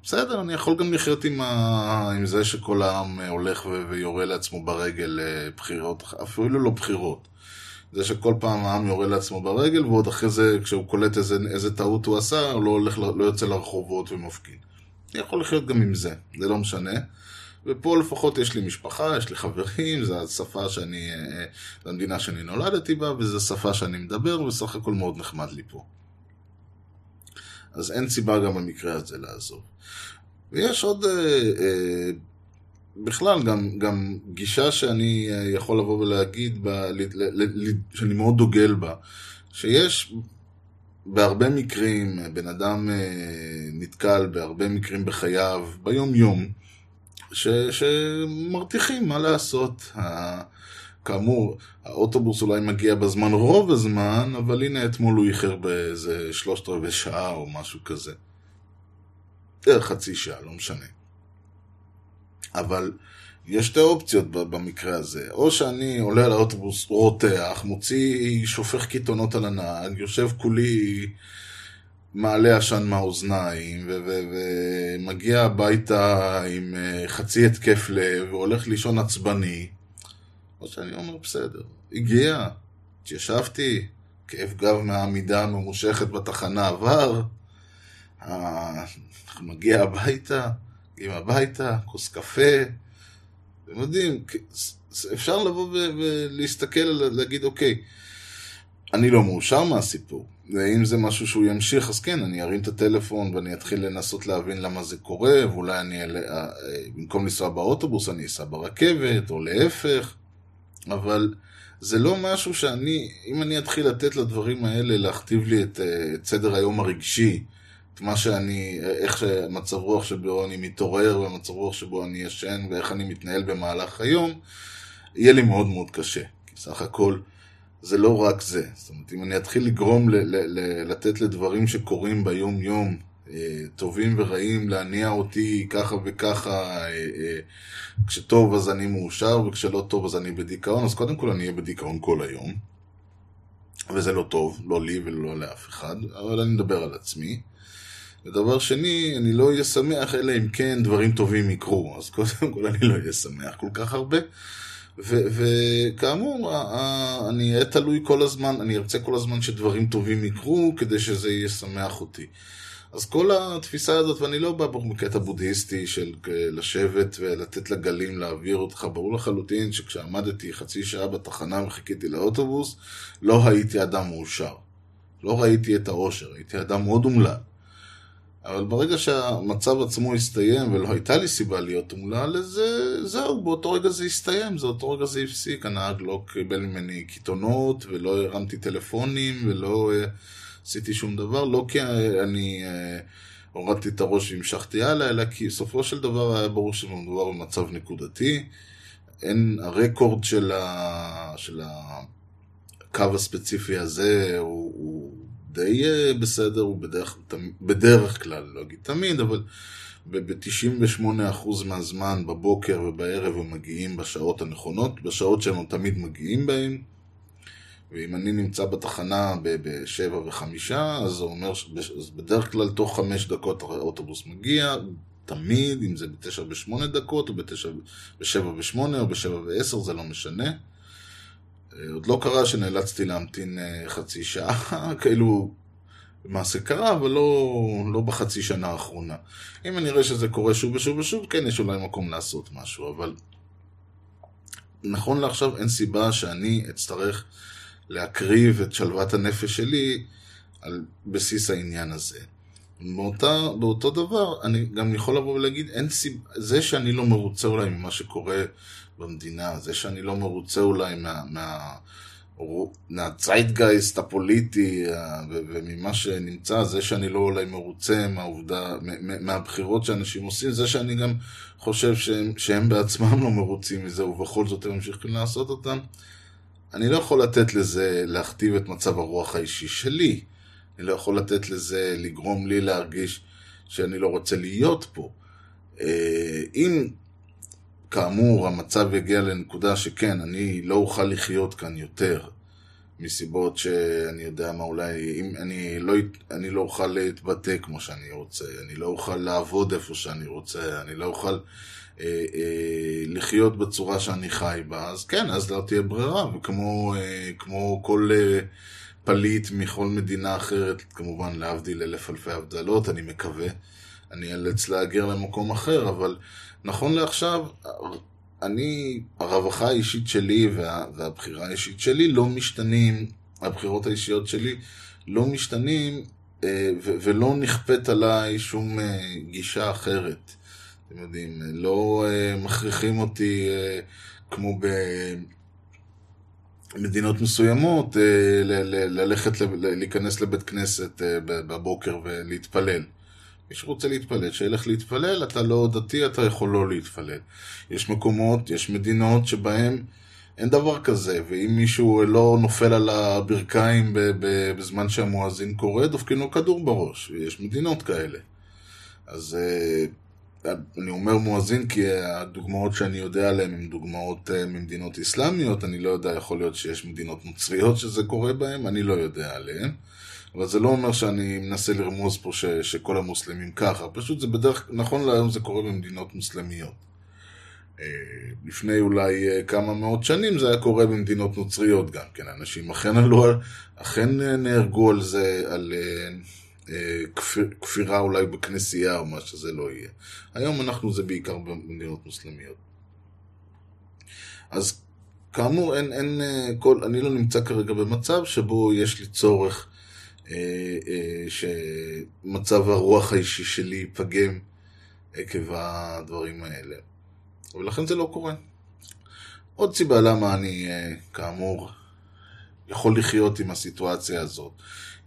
S3: בסדר, אני יכול גם לחיות עם. עם זה שכל העם הולך ויורה לעצמו ברגל לבחירות, אה, אפילו לא בחירות. זה שכל פעם העם יורה לעצמו ברגל, ועוד אחרי זה, כשהוא קולט איזה, איזה טעות הוא עשה, הוא לא, הולך, לא יוצא לרחובות ומפגין. אני יכול לחיות גם עם זה, זה לא משנה. ופה לפחות יש לי משפחה, יש לי חברים, זו השפה שאני, אה, זו המדינה שאני נולדתי בה, וזו שפה שאני מדבר, ובסך הכל מאוד נחמד לי פה. אז אין סיבה גם במקרה הזה לעזוב. ויש עוד, אה, אה, בכלל, גם, גם גישה שאני אה, יכול לבוא ולהגיד, ב, ל, ל, ל, שאני מאוד דוגל בה, שיש בהרבה מקרים, בן אדם אה, נתקל בהרבה מקרים בחייו, ביום-יום, ש, שמרתיחים מה לעשות. כאמור, האוטובוס אולי מגיע בזמן רוב הזמן, אבל הנה אתמול הוא איחר באיזה שלושת רבעי שעה או משהו כזה. חצי שעה, לא משנה. אבל יש שתי אופציות במקרה הזה. או שאני עולה על האוטובוס, רותח, מוציא, שופך קיתונות על הנהג, יושב כולי, מעלה עשן מהאוזניים, ומגיע הביתה עם אה, חצי התקף לב, והולך לישון עצבני. או שאני אומר, בסדר, הגיע, התיישבתי, כאב גב מהעמידה הממושכת בתחנה עבר, אה, מגיע הביתה, מגיעים הביתה, כוס קפה, אתם יודעים, אפשר לבוא ולהסתכל, להגיד, אוקיי, אני לא מאושר מהסיפור. ואם זה משהו שהוא ימשיך, אז כן, אני ארים את הטלפון ואני אתחיל לנסות להבין למה זה קורה, ואולי אני, אה, אה, במקום לנסוע באוטובוס, אני אסע ברכבת, או להפך. אבל זה לא משהו שאני, אם אני אתחיל לתת לדברים האלה להכתיב לי את, אה, את סדר היום הרגשי, מה שאני, איך מצב רוח שבו אני מתעורר, ומצב רוח שבו אני ישן, ואיך אני מתנהל במהלך היום, יהיה לי מאוד מאוד קשה. כי סך הכל, זה לא רק זה. זאת אומרת, אם אני אתחיל לגרום ל- ל- ל- לתת לדברים שקורים ביום-יום, אה, טובים ורעים, להניע אותי ככה וככה, אה, אה, כשטוב אז אני מאושר, וכשלא טוב אז אני בדיכאון, אז קודם כל אני אהיה בדיכאון כל היום. וזה לא טוב, לא לי ולא לאף אחד, אבל אני מדבר על עצמי. ודבר שני, אני לא אהיה שמח, אלא אם כן דברים טובים יקרו. אז קודם כל אני לא אהיה שמח כל כך הרבה. וכאמור, אני אהיה תלוי כל הזמן, אני ארצה כל הזמן שדברים טובים יקרו, כדי שזה ישמח אותי. אז כל התפיסה הזאת, ואני לא בא בקטע בודהיסטי של אה, לשבת ולתת לגלים להעביר אותך, ברור לחלוטין שכשעמדתי חצי שעה בתחנה וחיכיתי לאוטובוס, לא הייתי אדם מאושר. לא ראיתי את האושר, הייתי אדם מאוד אומלל. אבל ברגע שהמצב עצמו הסתיים ולא הייתה לי סיבה להיות אומלל, אז אה, זהו, באותו רגע זה הסתיים, זה אותו רגע זה הפסיק, הנהג לא קיבל ממני קיתונות ולא הרמתי טלפונים ולא אה, עשיתי שום דבר, לא כי אה, אני הורדתי את הראש והמשכתי הלאה, אלא כי בסופו של דבר היה ברור שמדובר במצב נקודתי. אין, הרקורד של, ה, של הקו הספציפי הזה הוא די אה, בסדר, הוא בדרך, בדרך כלל, לא אגיד תמיד, אבל ב-98% מהזמן בבוקר ובערב הם מגיעים בשעות הנכונות, בשעות שהם תמיד מגיעים בהם. ואם אני נמצא בתחנה ב-7 ו-5, אז זה אומר, אז בדרך כלל תוך 5 דקות האוטובוס מגיע, תמיד, אם זה ב-9 ו-8 דקות, או ב-7 ו-8, או ב-7 ו-10, זה לא משנה. אה, עוד לא קרה שנאלצתי להמתין אה, חצי שעה, כאילו, למעשה קרה, אבל לא, לא בחצי שנה האחרונה. אם אני אראה שזה קורה שוב ושוב ושוב, כן, יש אולי מקום לעשות משהו, אבל נכון לעכשיו אין סיבה שאני אצטרך להקריב את שלוות הנפש שלי על בסיס העניין הזה. באותה, באותו דבר, אני גם יכול לבוא ולהגיד, אין סיבה, זה שאני לא מרוצה אולי ממה שקורה במדינה, זה שאני לא מרוצה אולי מה... מה מהציידגייסט הפוליטי אה, וממה שנמצא, זה שאני לא אולי מרוצה מהעובדה, מהבחירות שאנשים עושים, זה שאני גם חושב שהם, שהם בעצמם לא מרוצים מזה ובכל זאת הם ממשיכים לעשות אותם, אני לא יכול לתת לזה להכתיב את מצב הרוח האישי שלי. אני לא יכול לתת לזה לגרום לי להרגיש שאני לא רוצה להיות פה. אה, אם, כאמור, המצב יגיע לנקודה שכן, אני לא אוכל לחיות כאן יותר, מסיבות שאני יודע מה, אולי, אם אני לא, אני לא אוכל להתבטא כמו שאני רוצה, אני לא אוכל לעבוד איפה שאני רוצה, אני לא אוכל אה, אה, לחיות בצורה שאני חי בה, אז כן, אז לא תהיה ברירה, וכמו אה, כל אה, פליט מכל מדינה אחרת, כמובן להבדיל אלף אלפי הבדלות, אני מקווה, אני אאלץ להגר למקום אחר, אבל נכון לעכשיו, אני, הרווחה האישית שלי וה, והבחירה האישית שלי לא משתנים, הבחירות האישיות שלי לא משתנים אה, ו- ולא נכפית עליי שום אה, גישה אחרת. אתם יודעים, לא אה, מכריחים אותי כמו במדינות מסוימות ללכת, להיכנס לבית כנסת בבוקר ולהתפלל. מי שרוצה להתפלל, שילך להתפלל, אתה לא דתי, אתה יכול לא להתפלל. יש מקומות, יש מדינות שבהם אין דבר כזה, ואם מישהו לא נופל על הברכיים בזמן שהמואזין קורא, דופקים לו כדור בראש, ויש מדינות כאלה. אז אה, אני אומר מואזין כי הדוגמאות שאני יודע עליהן הן דוגמאות אה, ממדינות אסלאמיות, אני לא יודע, יכול להיות שיש מדינות נוצריות שזה קורה בהן, אני לא יודע עליהן. אבל זה לא אומר שאני מנסה לרמוז פה ש, שכל המוסלמים ככה, פשוט זה בדרך, נכון להיום זה קורה במדינות מוסלמיות. אה, לפני אולי אה, כמה מאות שנים זה היה קורה במדינות נוצריות גם כן, אנשים אכן עלו, אכן אה, נהרגו על זה, על כפיר, כפירה אולי בכנסייה או מה שזה לא יהיה. היום אנחנו זה בעיקר במדינות מוסלמיות. אז כאמור, אין, אין כל, אני לא נמצא כרגע במצב שבו יש לי צורך שמצב הרוח האישי שלי ייפגם עקב הדברים האלה. ולכן זה לא קורה. עוד סיבה למה אני, אה, כאמור, יכול לחיות עם הסיטואציה הזאת,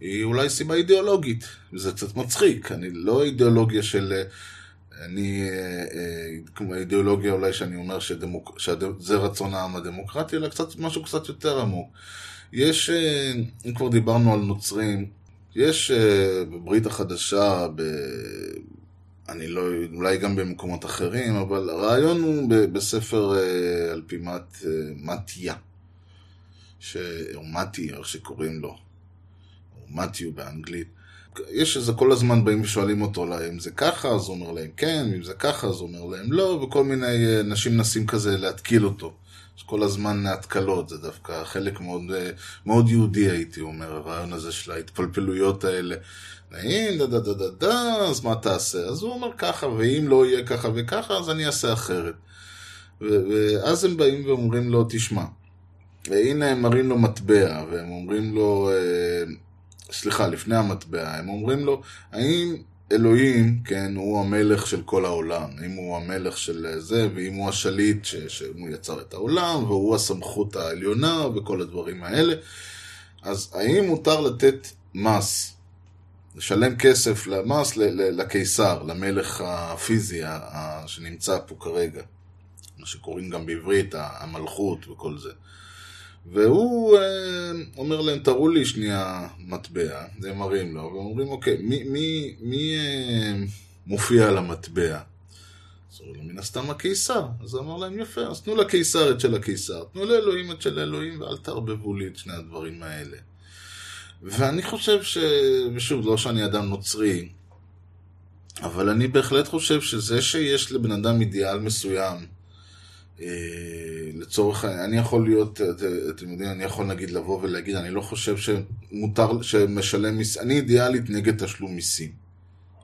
S3: היא אולי סיבה אידיאולוגית, וזה קצת מצחיק, אני לא אידיאולוגיה של... אני, כמו אידיאולוגיה אולי שאני אומר שדמוק, שזה רצון העם הדמוקרטי, אלא קצת משהו קצת יותר עמוק. יש, אה, אם כבר דיברנו על נוצרים, יש אה, בברית החדשה, ב... אני לא, אולי גם במקומות אחרים, אבל הרעיון הוא בספר אה, על פי מת, מתיה, ש... או מתי, איך שקוראים לו, או מתיו באנגלית. יש איזה כל הזמן באים ושואלים אותו אם זה ככה, אז הוא אומר להם כן, אם זה ככה, אז הוא אומר להם לא, וכל מיני נשים מנסים כזה להתקיל אותו. יש כל הזמן התקלות, זה דווקא חלק מאוד, מאוד יהודי הייתי אומר, הרעיון הזה של ההתפלפלויות האלה. נעים, דה דה דה דה דה, אז מה תעשה? אז הוא אומר ככה, ואם לא יהיה ככה וככה, אז אני אעשה אחרת. ואז הם באים ואומרים לו, תשמע, והנה הם מראים לו מטבע, והם אומרים לו, אה, סליחה, לפני המטבע, הם אומרים לו, האם אלוהים, כן, הוא המלך של כל העולם. אם הוא המלך של זה, ואם הוא השליט ש, שהוא יצר את העולם, והוא הסמכות העליונה, וכל הדברים האלה. אז האם מותר לתת מס, לשלם כסף למס לקיסר, למלך הפיזי שנמצא פה כרגע, מה שקוראים גם בעברית המלכות וכל זה. והוא אה, אומר להם, תראו לי שנייה מטבע, זה מראים לו, ואומרים, אוקיי, מי, מי, מי אה, מופיע על המטבע? אז אומרים לו, מן הסתם הקיסר. אז הוא אמר להם, יפה, אז תנו לקיסר את של הקיסר, תנו לאלוהים את של אלוהים, ואל תערבבו לי את שני הדברים האלה. ואני חושב ש... ושוב, לא שאני אדם נוצרי, אבל אני בהחלט חושב שזה שיש לבן אדם אידיאל מסוים, לצורך העניין, אני יכול להיות, אתם יודעים, אני יכול נגיד לבוא ולהגיד, אני לא חושב שמותר, שמשלם מיסים, אני אידיאלית נגד תשלום מיסים.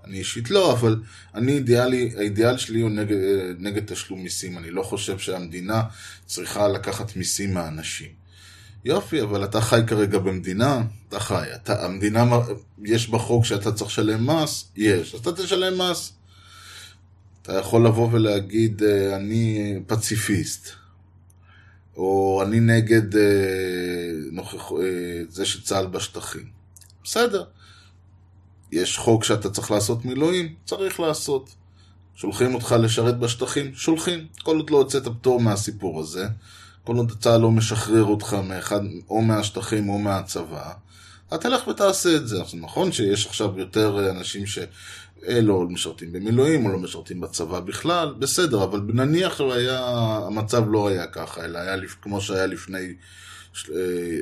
S3: אני אישית לא, אבל אני אידיאלי, האידיאל שלי הוא נגד, נגד תשלום מיסים. אני לא חושב שהמדינה צריכה לקחת מיסים מאנשים. יופי, אבל אתה חי כרגע במדינה, אתה חי. אתה, המדינה, יש בחוק שאתה צריך לשלם מס? יש. אז אתה תשלם מס. אתה יכול לבוא ולהגיד, אה, אני פציפיסט, או אני נגד אה, נוכח, אה, זה שצה"ל בשטחים. בסדר. יש חוק שאתה צריך לעשות מילואים, צריך לעשות. שולחים אותך לשרת בשטחים, שולחים. כל עוד לא הוצאת פטור מהסיפור הזה, כל עוד צה"ל לא משחרר אותך מאחד, או מהשטחים או מהצבא, אתה תלך ותעשה את זה. עכשיו, נכון שיש עכשיו יותר אנשים ש... אה, לא משרתים במילואים או לא משרתים בצבא בכלל, בסדר, אבל נניח שהיה, המצב לא היה ככה, אלא היה כמו שהיה לפני של, אה,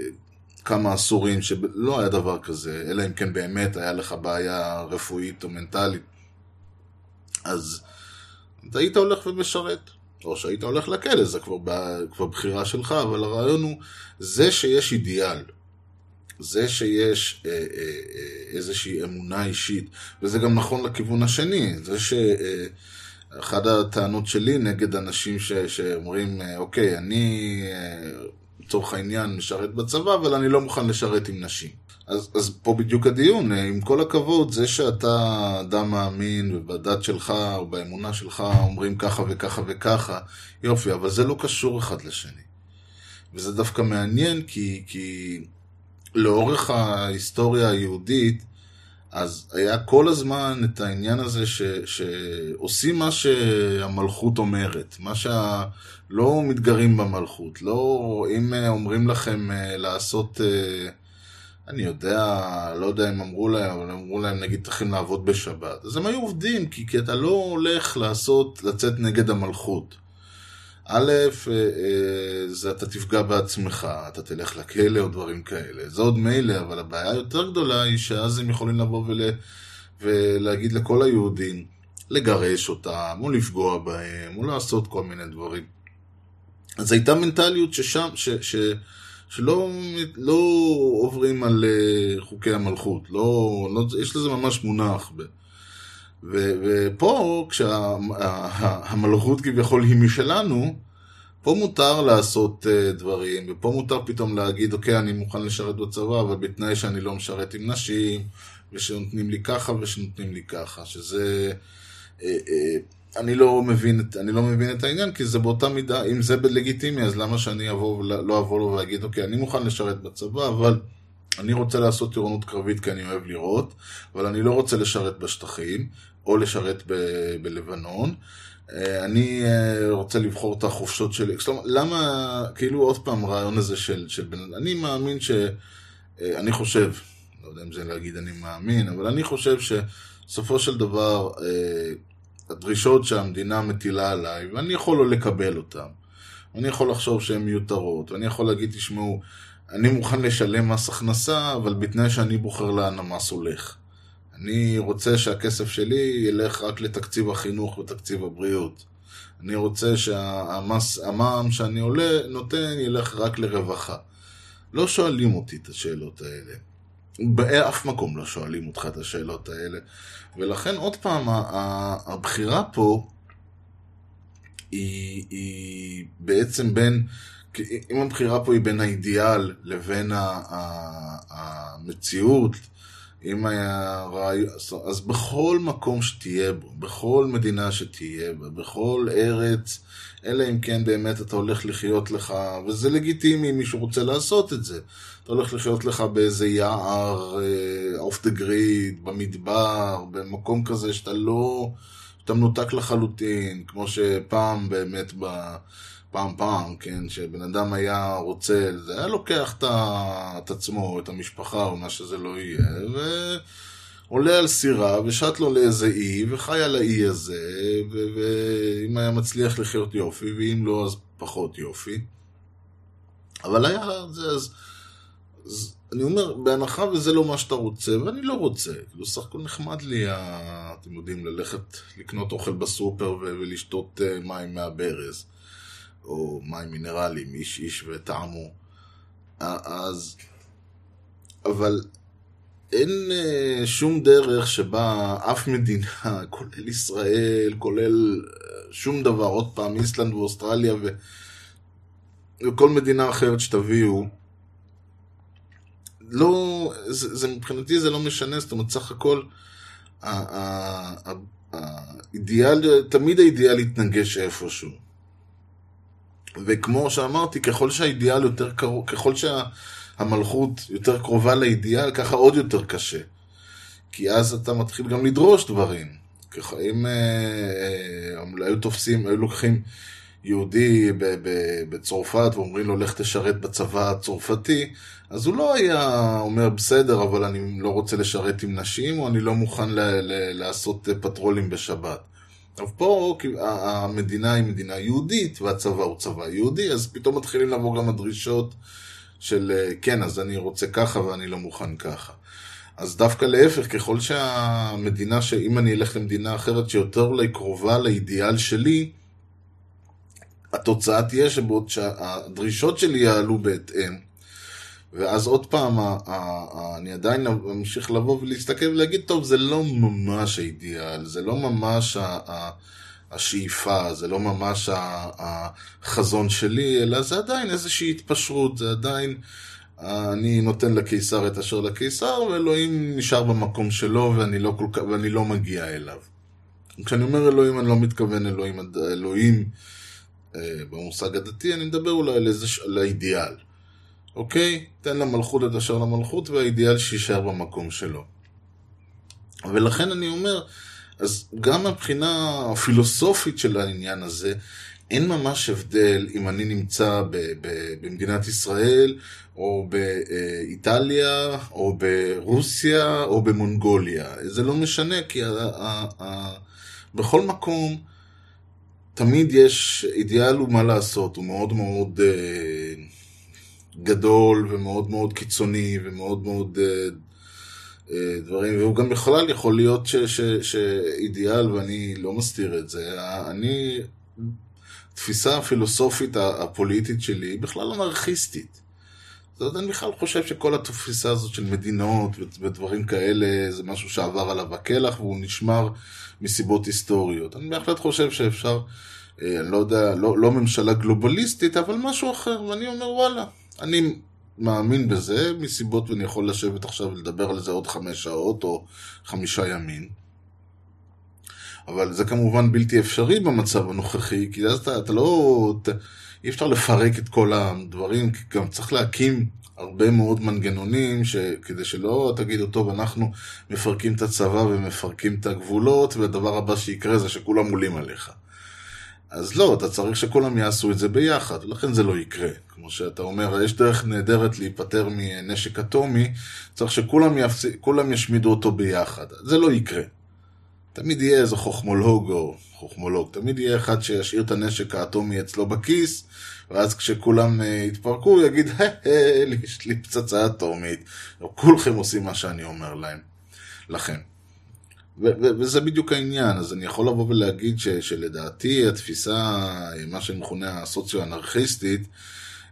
S3: כמה עשורים, שלא היה דבר כזה, אלא אם כן באמת היה לך בעיה רפואית או מנטלית. אז אתה היית הולך ומשרת, או שהיית הולך לכלא, זה כבר, כבר בחירה שלך, אבל הרעיון הוא, זה שיש אידיאל, זה שיש אה, אה, אה, איזושהי אמונה אישית, וזה גם נכון לכיוון השני, זה שאחד אה, הטענות שלי נגד אנשים ש, שאומרים, אוקיי, אני לצורך העניין משרת בצבא, אבל אני לא מוכן לשרת עם נשים. אז, אז פה בדיוק הדיון, עם כל הכבוד, זה שאתה אדם מאמין ובדת שלך או באמונה שלך אומרים ככה וככה וככה, יופי, אבל זה לא קשור אחד לשני. וזה דווקא מעניין כי, כי לאורך ההיסטוריה היהודית, אז היה כל הזמן את העניין הזה ש, שעושים מה שהמלכות אומרת, מה שה... לא מתגרים במלכות, לא אם אומרים לכם אה, לעשות, אה, אני יודע, לא יודע אם אמרו להם, אבל אמרו להם נגיד צריכים לעבוד בשבת. אז הם היו עובדים, כי, כי אתה לא הולך לעשות, לצאת נגד המלכות. א', אה, אה, זה אתה תפגע בעצמך, אתה תלך לכלא או דברים כאלה. זה עוד מילא, אבל הבעיה היותר גדולה היא שאז הם יכולים לבוא ול, ולהגיד לכל היהודים, לגרש אותם, או לפגוע בהם, או לעשות כל מיני דברים. אז הייתה מנטליות ששם, ש, ש, שלא לא עוברים על אה, חוקי המלכות, לא, לא, יש לזה ממש מונח. ב, ו, ופה, כשהמלכות כביכול היא משלנו, פה מותר לעשות uh, דברים, ופה מותר פתאום להגיד, אוקיי, אני מוכן לשרת בצבא, אבל בתנאי שאני לא משרת עם נשים, ושנותנים לי ככה ושנותנים לי ככה, שזה... Uh, uh, אני לא מבין, אני לא מבין את העניין, כי זה באותה מידה, אם זה לגיטימי, אז למה שאני אבוא, לא אבוא לו ואגיד, אוקיי, אני מוכן לשרת בצבא, אבל אני רוצה לעשות טירונות קרבית כי אני אוהב לראות, אבל אני לא רוצה לשרת בשטחים, או לשרת ב- בלבנון. אה, אני אה, רוצה לבחור את החופשות שלי. כלומר, למה, כאילו עוד פעם, הרעיון הזה של, של בן אני מאמין ש... אה, אני חושב, לא יודע אם זה להגיד אני מאמין, אבל אני חושב שבסופו של דבר, הדרישות שהמדינה מטילה עליי, ואני יכול לא לקבל אותן. אני יכול לחשוב שהן מיותרות, ואני יכול להגיד, תשמעו, אני מוכן לשלם מס הכנסה, אבל בתנאי שאני בוחר לאן המס הולך. אני רוצה שהכסף שלי ילך רק לתקציב החינוך ותקציב הבריאות. אני רוצה שהמע"מ שאני עולה, נותן, ילך רק לרווחה. לא שואלים אותי את השאלות האלה. באף מקום לא שואלים אותך את השאלות האלה. ולכן עוד פעם, הבחירה פה היא, היא בעצם בין, אם הבחירה פה היא בין האידיאל לבין המציאות, אם היה רעיון, אז בכל מקום שתהיה בו, בכל מדינה שתהיה בה, בכל ארץ, אלא אם כן באמת אתה הולך לחיות לך, וזה לגיטימי אם מישהו רוצה לעשות את זה. אתה הולך לחיות לך באיזה יער, אוף דה גריד, במדבר, במקום כזה שאתה לא, שאתה מנותק לחלוטין, כמו שפעם באמת ב... פעם פעם, כן, שבן אדם היה רוצה, זה היה לוקח את עצמו, את המשפחה או מה שזה לא יהיה, ועולה על סירה ושט לו לאיזה אי, וחי על האי הזה, ואם היה מצליח לחיות יופי, ואם לא אז פחות יופי. אבל היה זה, אז, אז אני אומר, בהנחה וזה לא מה שאתה רוצה, ואני לא רוצה, כאילו סך הכל נחמד לי, אתם יודעים, ללכת לקנות אוכל בסופר ולשתות אה, מים מהברז. או מים מינרליים, איש איש וטעמו. אז... אבל אין אה, שום דרך שבה אף מדינה, כולל ישראל, כולל אה, שום דבר, עוד פעם, איסלנד ואוסטרליה ו... וכל מדינה אחרת שתביאו, לא, זה, זה מבחינתי זה לא משנה, זאת אומרת, סך הכל, האידיאל, תמיד האידיאל יתנגש איפשהו. וכמו שאמרתי, ככל שהאידיאל יותר קרוב, ככל שהמלכות יותר קרובה לאידיאל, ככה עוד יותר קשה. כי אז אתה מתחיל גם לדרוש דברים. ככה, אם אה, אה, היו תופסים, היו לוקחים יהודי בצרפת ואומרים לו לך תשרת בצבא הצרפתי, אז הוא לא היה אומר בסדר, אבל אני לא רוצה לשרת עם נשים, או אני לא מוכן ל- ל- לעשות פטרולים בשבת. אבל פה המדינה היא מדינה יהודית והצבא הוא צבא יהודי, אז פתאום מתחילים לבוא גם הדרישות של אה, כן, אז אני רוצה ככה ואני לא מוכן ככה. אז דווקא להפך, ככל שהמדינה, שאם אני אלך למדינה אחרת שיותר אולי קרובה לאידיאל שלי, התוצאה תהיה שבעוד שהדרישות שלי יעלו בהתאם, ואז עוד פעם, אני עדיין אמשיך לבוא ולהסתכל ולהגיד, טוב, זה לא ממש האידיאל, זה לא ממש השאיפה, זה לא ממש החזון שלי, אלא זה עדיין איזושהי התפשרות, זה עדיין, אני נותן לקיסר את אשר לקיסר, ואלוהים נשאר במקום שלו ואני לא, כל ואני לא מגיע אליו. כשאני אומר אלוהים, אני לא מתכוון אלוהים, אלוהים אה, במושג הדתי, אני מדבר אולי על, איזה, על האידיאל. אוקיי? תן למלכות את אשר למלכות והאידיאל שיישאר במקום שלו. ולכן אני אומר, אז גם מבחינה הפילוסופית של העניין הזה, אין ממש הבדל אם אני נמצא ב- ב- במדינת ישראל, או באיטליה, או ברוסיה, או במונגוליה. זה לא משנה, כי ה- ה- ה- בכל מקום תמיד יש אידיאל ומה לעשות, הוא מאוד מאוד אה, גדול ומאוד מאוד קיצוני ומאוד מאוד אה, אה, דברים, והוא גם בכלל יכול להיות ש- ש- שאידיאל, ואני לא מסתיר את זה. אני, התפיסה הפילוסופית הפוליטית שלי היא בכלל אנרכיסטית. זאת אומרת, אני בכלל חושב שכל התפיסה הזאת של מדינות ודברים כאלה זה משהו שעבר עליו הקלח והוא נשמר מסיבות היסטוריות. אני בהחלט חושב שאפשר, אה, אני לא יודע, לא, לא ממשלה גלובליסטית, אבל משהו אחר, ואני אומר וואלה, אני מאמין בזה מסיבות ואני יכול לשבת עכשיו ולדבר על זה עוד חמש שעות או חמישה ימים. אבל זה כמובן בלתי אפשרי במצב הנוכחי, כי אז אתה, אתה לא... אתה, אי אפשר לפרק את כל הדברים, כי גם צריך להקים הרבה מאוד מנגנונים, ש... כדי שלא תגידו, טוב, אנחנו מפרקים את הצבא ומפרקים את הגבולות, והדבר הבא שיקרה זה שכולם עולים עליך. אז לא, אתה צריך שכולם יעשו את זה ביחד, ולכן זה לא יקרה. כמו שאתה אומר, יש דרך נהדרת להיפטר מנשק אטומי, צריך שכולם יפס... ישמידו אותו ביחד. זה לא יקרה. תמיד יהיה איזה חוכמולוג או חוכמולוג, תמיד יהיה אחד שישאיר את הנשק האטומי אצלו בכיס, ואז כשכולם uh, יתפרקו הוא יגיד, יש לי פצצה אטומית, כולכם עושים מה שאני אומר להם, לכם. וזה בדיוק העניין, אז אני יכול לבוא ולהגיד ש- שלדעתי התפיסה, מה שמכונה הסוציו-אנרכיסטית,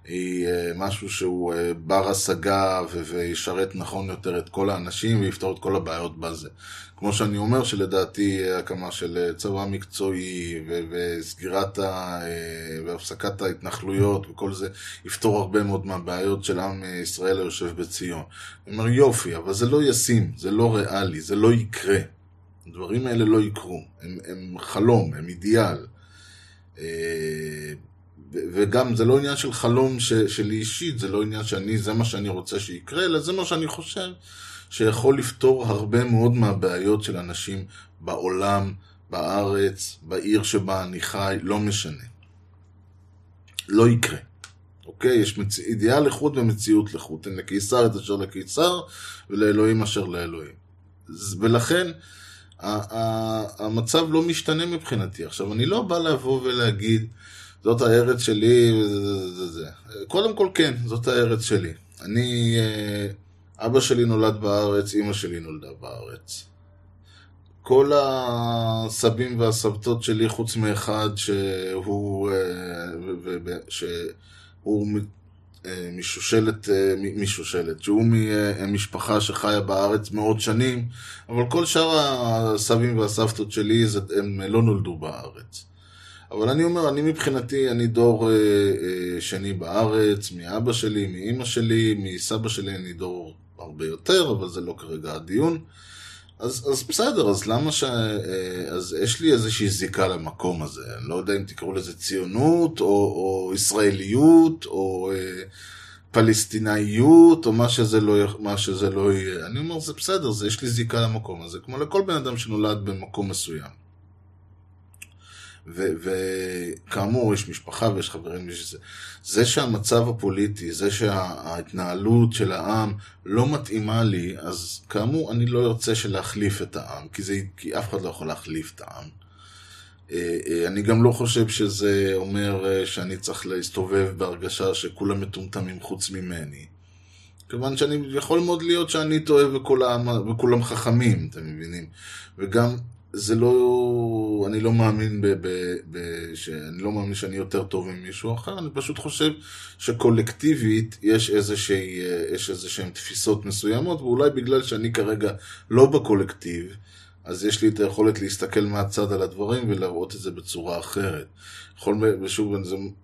S3: היא משהו שהוא בר השגה וישרת נכון יותר את כל האנשים ויפתור את כל הבעיות בזה. כמו שאני אומר שלדעתי הקמה של צבא מקצועי וסגירת ה... והפסקת ההתנחלויות וכל זה יפתור הרבה מאוד מהבעיות של עם ישראל היושב בציון. אני אומר יופי, אבל זה לא ישים, זה לא ריאלי, זה לא יקרה. הדברים האלה לא יקרו, הם, הם חלום, הם אידיאל. וגם זה לא עניין של חלום ש, שלי אישית, זה לא עניין שאני, זה מה שאני רוצה שיקרה, אלא זה מה שאני חושב שיכול לפתור הרבה מאוד מהבעיות של אנשים בעולם, בארץ, בעיר שבה אני חי, לא משנה. לא יקרה. אוקיי? יש מצ... אידיאל לחוד ומציאות לחוד. תן לקיסר את אשר לקיסר ולאלוהים אשר לאלוהים. ולכן, המצב לא משתנה מבחינתי. עכשיו, אני לא בא לבוא ולהגיד, זאת הארץ שלי, וזה זה זה. קודם כל כן, זאת הארץ שלי. אני, אבא שלי נולד בארץ, אימא שלי נולדה בארץ. כל הסבים והסבתות שלי, חוץ מאחד שהוא, שהוא משושלת, משושלת, שהוא ממשפחה שחיה בארץ מאות שנים, אבל כל שאר הסבים והסבתות שלי הם לא נולדו בארץ. אבל אני אומר, אני מבחינתי, אני דור אה, אה, שני בארץ, מאבא שלי, מאימא שלי, מסבא שלי אני דור הרבה יותר, אבל זה לא כרגע הדיון. אז, אז בסדר, אז למה ש... אה, אז יש לי איזושהי זיקה למקום הזה. אני לא יודע אם תקראו לזה ציונות, או, או ישראליות, או אה, פלסטינאיות, או מה שזה, לא, מה שזה לא יהיה. אני אומר, זה בסדר, זה, יש לי זיקה למקום הזה, כמו לכל בן אדם שנולד במקום מסוים. וכאמור, יש משפחה ויש חברים, ויש זה. זה שהמצב הפוליטי, זה שההתנהלות של העם לא מתאימה לי, אז כאמור, אני לא ארצה שלהחליף את העם, כי, זה, כי אף אחד לא יכול להחליף את העם. אני גם לא חושב שזה אומר שאני צריך להסתובב בהרגשה שכולם מטומטמים חוץ ממני. כיוון שאני, יכול מאוד להיות שאני טועה וכולם, וכולם חכמים, אתם מבינים? וגם זה לא, אני לא מאמין ב, ב, ב, שאני לא מאמין שאני יותר טוב ממישהו אחר, אני פשוט חושב שקולקטיבית יש איזושהי, יש איזשהן תפיסות מסוימות, ואולי בגלל שאני כרגע לא בקולקטיב, אז יש לי את היכולת להסתכל מהצד על הדברים ולהראות את זה בצורה אחרת. יכול, ושוב,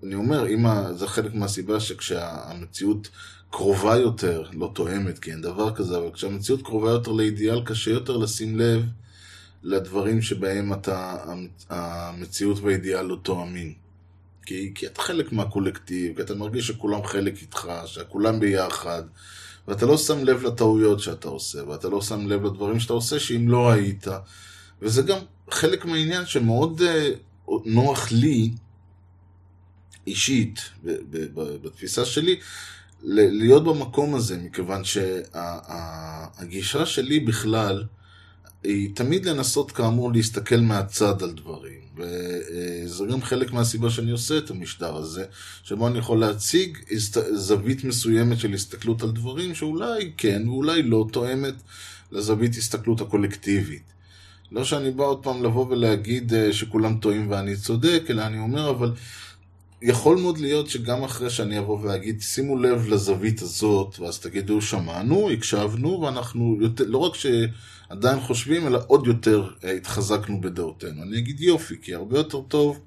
S3: אני אומר, אם זה חלק מהסיבה שכשהמציאות קרובה יותר, לא תואמת, כי אין דבר כזה, אבל כשהמציאות קרובה יותר לאידיאל, קשה יותר לשים לב לדברים שבהם אתה, המציאות והאידיאל לא תואמים. כי, כי אתה חלק מהקולקטיב, כי אתה מרגיש שכולם חלק איתך, שכולם ביחד, ואתה לא שם לב לטעויות שאתה עושה, ואתה לא שם לב לדברים שאתה עושה שאם לא היית. וזה גם חלק מהעניין שמאוד uh, נוח לי אישית, ב- ב- ב- בתפיסה שלי, להיות במקום הזה, מכיוון שהגישה שלי בכלל, היא תמיד לנסות כאמור להסתכל מהצד על דברים. וזה גם חלק מהסיבה שאני עושה את המשטר הזה, שבו אני יכול להציג זווית מסוימת של הסתכלות על דברים שאולי כן ואולי לא תואמת לזווית הסתכלות הקולקטיבית. לא שאני בא עוד פעם לבוא ולהגיד אה, שכולם טועים ואני צודק, אלא אני אומר, אבל יכול מאוד להיות שגם אחרי שאני אבוא ואגיד, שימו לב לזווית הזאת, ואז תגידו, שמענו, הקשבנו, ואנחנו יותר, לא רק שעדיין חושבים, אלא עוד יותר אה, התחזקנו בדעותינו. אני אגיד יופי, כי הרבה יותר טוב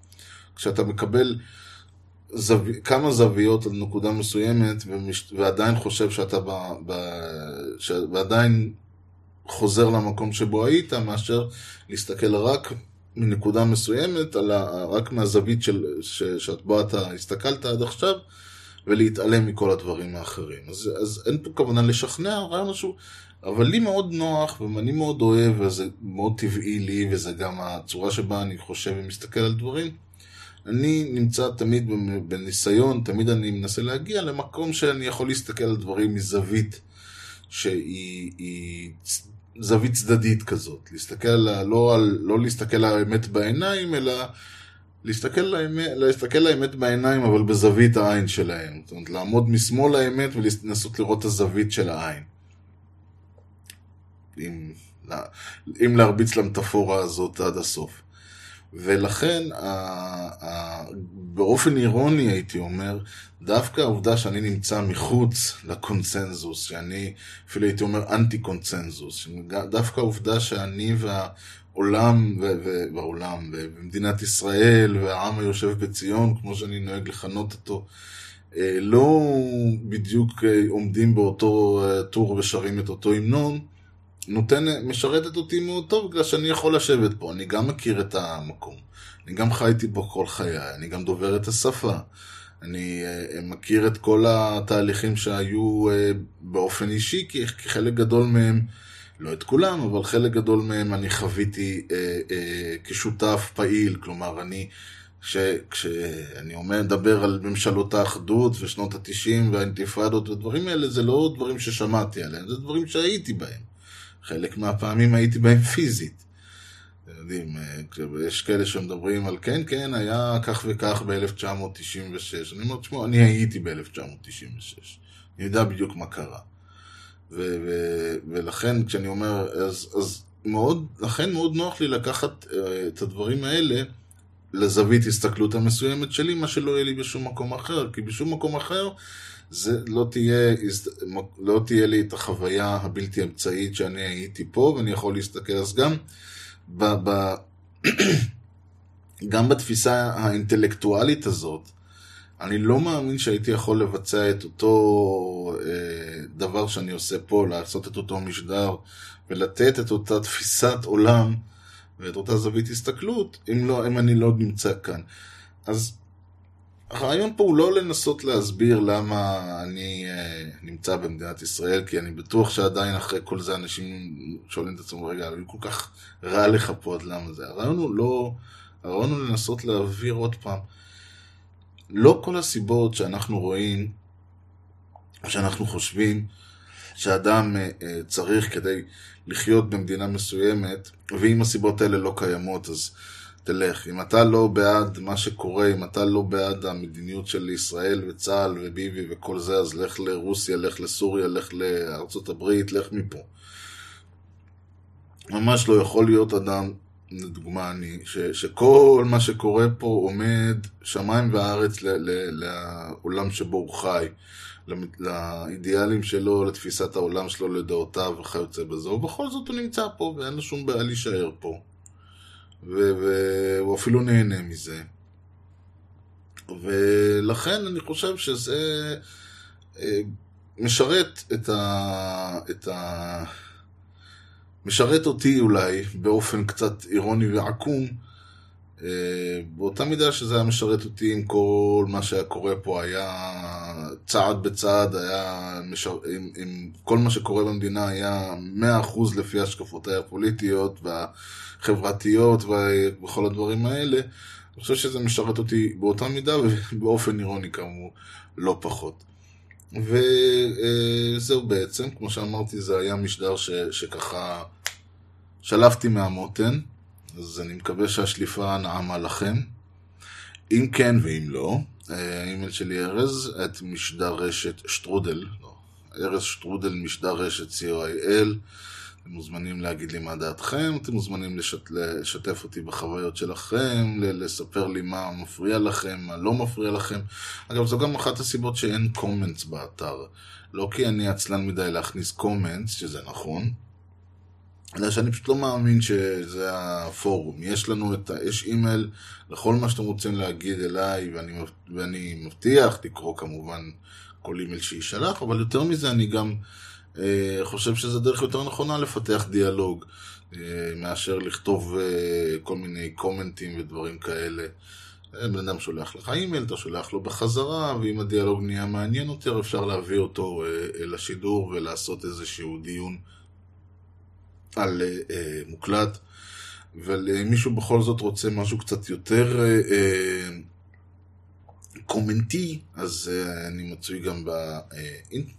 S3: כשאתה מקבל זו... כמה זוויות על נקודה מסוימת, ומש... ועדיין חושב שאתה ב... ב... ש... ועדיין חוזר למקום שבו היית, מאשר להסתכל רק מנקודה מסוימת, על ה... רק מהזווית של... ש... שבו אתה הסתכלת עד עכשיו, ולהתעלם מכל הדברים האחרים. אז, אז אין פה כוונה לשכנע, הרעיון הוא שהוא... אבל לי מאוד נוח, ואני מאוד אוהב, וזה מאוד טבעי לי, וזה גם הצורה שבה אני חושב ומסתכל על דברים. אני נמצא תמיד בניסיון, תמיד אני מנסה להגיע למקום שאני יכול להסתכל על דברים מזווית שהיא היא זווית צדדית כזאת. להסתכל על, לא, על, לא להסתכל על האמת בעיניים, אלא להסתכל על, האמת, להסתכל על האמת בעיניים, אבל בזווית העין שלהם. זאת אומרת, לעמוד משמאל האמת ולנסות לראות את הזווית של העין. אם, אם להרביץ למטאפורה הזאת עד הסוף. ולכן, באופן אירוני הייתי אומר, דווקא העובדה שאני נמצא מחוץ לקונצנזוס, שאני אפילו הייתי אומר אנטי קונצנזוס, דווקא העובדה שאני והעולם, והעולם, ומדינת ישראל, והעם היושב בציון, כמו שאני נוהג לכנות אותו, לא בדיוק עומדים באותו טור ושרים את אותו המנון, נותן, משרתת אותי מאוד טוב בגלל שאני יכול לשבת פה, אני גם מכיר את המקום, אני גם חייתי פה כל חיי, אני גם דובר את השפה, אני uh, מכיר את כל התהליכים שהיו uh, באופן אישי, כי חלק גדול מהם, לא את כולם, אבל חלק גדול מהם אני חוויתי uh, uh, כשותף פעיל, כלומר אני, ש, כשאני אומר, מדבר על ממשלות האחדות ושנות התשעים והאינתיפאדות ודברים האלה, זה לא דברים ששמעתי עליהם, זה דברים שהייתי בהם. חלק מהפעמים הייתי בהם פיזית. אתם יודעים, יש כאלה שמדברים על כן, כן, היה כך וכך ב-1996. אני אומר, תשמעו, אני הייתי ב-1996. אני יודע בדיוק מה קרה. ו- ו- ולכן, כשאני אומר, אז, אז מאוד, לכן מאוד נוח לי לקחת uh, את הדברים האלה לזווית הסתכלות המסוימת שלי, מה שלא יהיה לי בשום מקום אחר. כי בשום מקום אחר זה לא תהיה, לא תהיה לי את החוויה הבלתי אמצעית שאני הייתי פה, ואני יכול להסתכל, אז גם, ב, ב, גם בתפיסה האינטלקטואלית הזאת, אני לא מאמין שהייתי יכול לבצע את אותו אה, דבר שאני עושה פה, לעשות את אותו משדר, ולתת את אותה תפיסת עולם ואת אותה זווית הסתכלות, אם, לא, אם אני לא נמצא כאן. אז הרעיון פה הוא לא לנסות להסביר למה אני אה, נמצא במדינת ישראל, כי אני בטוח שעדיין אחרי כל זה אנשים שואלים את עצמם, רגע, אבל כל כך רע לך פה, אז למה זה? הרעיון הוא לא... הרעיון הוא לנסות להעביר עוד פעם. לא כל הסיבות שאנחנו רואים, שאנחנו חושבים, שאדם אה, אה, צריך כדי לחיות במדינה מסוימת, ואם הסיבות האלה לא קיימות, אז... תלך. אם אתה לא בעד מה שקורה, אם אתה לא בעד המדיניות של ישראל וצה"ל וביבי וכל זה, אז לך לרוסיה, לך לסוריה, לך לארצות הברית, לך מפה. ממש לא יכול להיות אדם, לדוגמה אני, ש, שכל מה שקורה פה עומד שמיים וארץ ל, ל, לעולם שבו הוא חי, לאידיאלים שלו, לתפיסת העולם שלו, לדעותיו וכיוצא בזה, ובכל זאת הוא נמצא פה ואין לו שום בעיה להישאר פה. והוא אפילו נהנה מזה. ולכן אני חושב שזה אה, משרת את ה... את ה... משרת אותי אולי באופן קצת אירוני ועקום, אה, באותה מידה שזה היה משרת אותי אם כל מה שהיה קורה פה היה צעד בצעד היה, משר... עם, עם כל מה שקורה במדינה היה 100% לפי השקפותיי הפוליטיות והחברתיות וכל הדברים האלה. אני חושב שזה משרת אותי באותה מידה ובאופן אירוני כאמור, לא פחות. וזהו בעצם, כמו שאמרתי, זה היה משדר ש... שככה שלפתי מהמותן, אז אני מקווה שהשליפה נעמה לכם. אם כן ואם לא, האימייל שלי ארז, את משדר רשת שטרודל, לא, ארז שטרודל משדר רשת co.il, אתם מוזמנים להגיד לי מה דעתכם, אתם מוזמנים לשת, לשתף אותי בחוויות שלכם, לספר לי מה מפריע לכם, מה לא מפריע לכם. אגב, זו גם אחת הסיבות שאין comments באתר. לא כי אני עצלן מדי להכניס comments, שזה נכון, אלא שאני פשוט לא מאמין שזה הפורום. יש לנו את ה... יש אימייל לכל מה שאתם רוצים להגיד אליי, ואני, ואני מבטיח לקרוא כמובן כל אימייל שיישלח, אבל יותר מזה אני גם אה, חושב שזו דרך יותר נכונה לפתח דיאלוג, אה, מאשר לכתוב אה, כל מיני קומנטים ודברים כאלה. אה, בן אדם שולח לך אימייל, אתה שולח לו בחזרה, ואם הדיאלוג נהיה מעניין יותר, אפשר להביא אותו אה, לשידור ולעשות איזשהו דיון. על uh, מוקלט, אבל uh, מישהו בכל זאת רוצה משהו קצת יותר uh, uh, קומנטי, אז uh, אני מצוי גם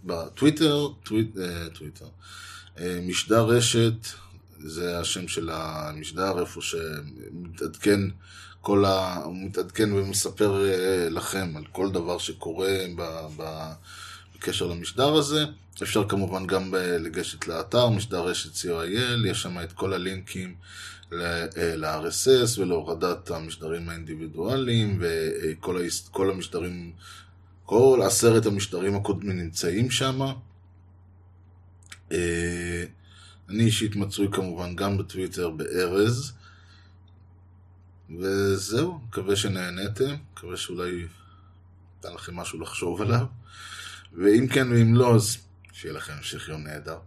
S3: בטוויטר, טוויט, uh, טוויטר, uh, משדר רשת, זה השם של המשדר, איפה שמתעדכן כל ה... הוא מתעדכן ומספר לכם על כל דבר שקורה ב... ב... בקשר למשדר הזה. אפשר כמובן גם לגשת לאתר, משדר רשת co.il, יש שם את כל הלינקים ל-RSS ולהורדת המשדרים האינדיבידואליים וכל המשדרים, כל עשרת המשדרים הקודמים נמצאים שם. אני אישית מצוי כמובן גם בטוויטר בארז. וזהו, מקווה שנהניתם, מקווה שאולי ניתן לכם משהו לחשוב עליו. ואם כן ואם לא, אז שיהיה לכם המשך יום נהדר.